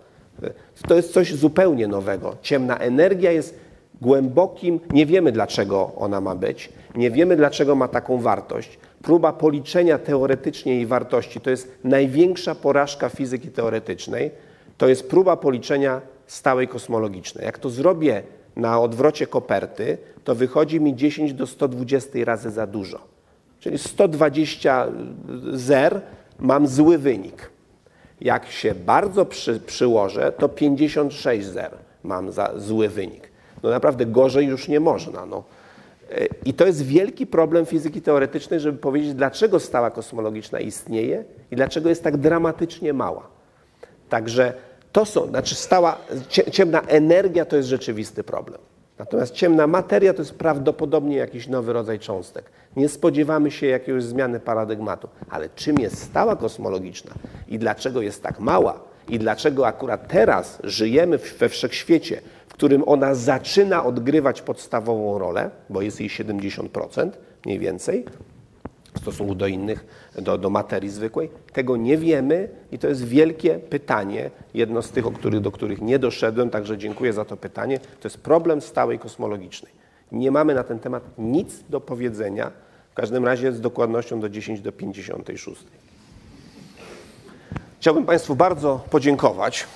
To jest coś zupełnie nowego. Ciemna energia jest głębokim, nie wiemy dlaczego ona ma być, nie wiemy dlaczego ma taką wartość. Próba policzenia teoretycznie jej wartości to jest największa porażka fizyki teoretycznej. To jest próba policzenia stałej kosmologicznej. Jak to zrobię na odwrocie koperty, to wychodzi mi 10 do 120 razy za dużo. Czyli 120 zer mam zły wynik. Jak się bardzo przy, przyłożę, to 56 zer mam za zły wynik. No naprawdę gorzej już nie można. No. I to jest wielki problem fizyki teoretycznej, żeby powiedzieć, dlaczego stała kosmologiczna istnieje i dlaczego jest tak dramatycznie mała. Także to są, znaczy stała, ciemna energia to jest rzeczywisty problem. Natomiast ciemna materia to jest prawdopodobnie jakiś nowy rodzaj cząstek. Nie spodziewamy się jakiejś zmiany paradygmatu. Ale czym jest stała kosmologiczna i dlaczego jest tak mała i dlaczego akurat teraz żyjemy we wszechświecie, którym ona zaczyna odgrywać podstawową rolę, bo jest jej 70% mniej więcej w stosunku do innych, do, do materii zwykłej. Tego nie wiemy i to jest wielkie pytanie, jedno z tych, których, do których nie doszedłem, także dziękuję za to pytanie. To jest problem stałej kosmologicznej. Nie mamy na ten temat nic do powiedzenia, w każdym razie z dokładnością do 10 do 56. Chciałbym Państwu bardzo podziękować.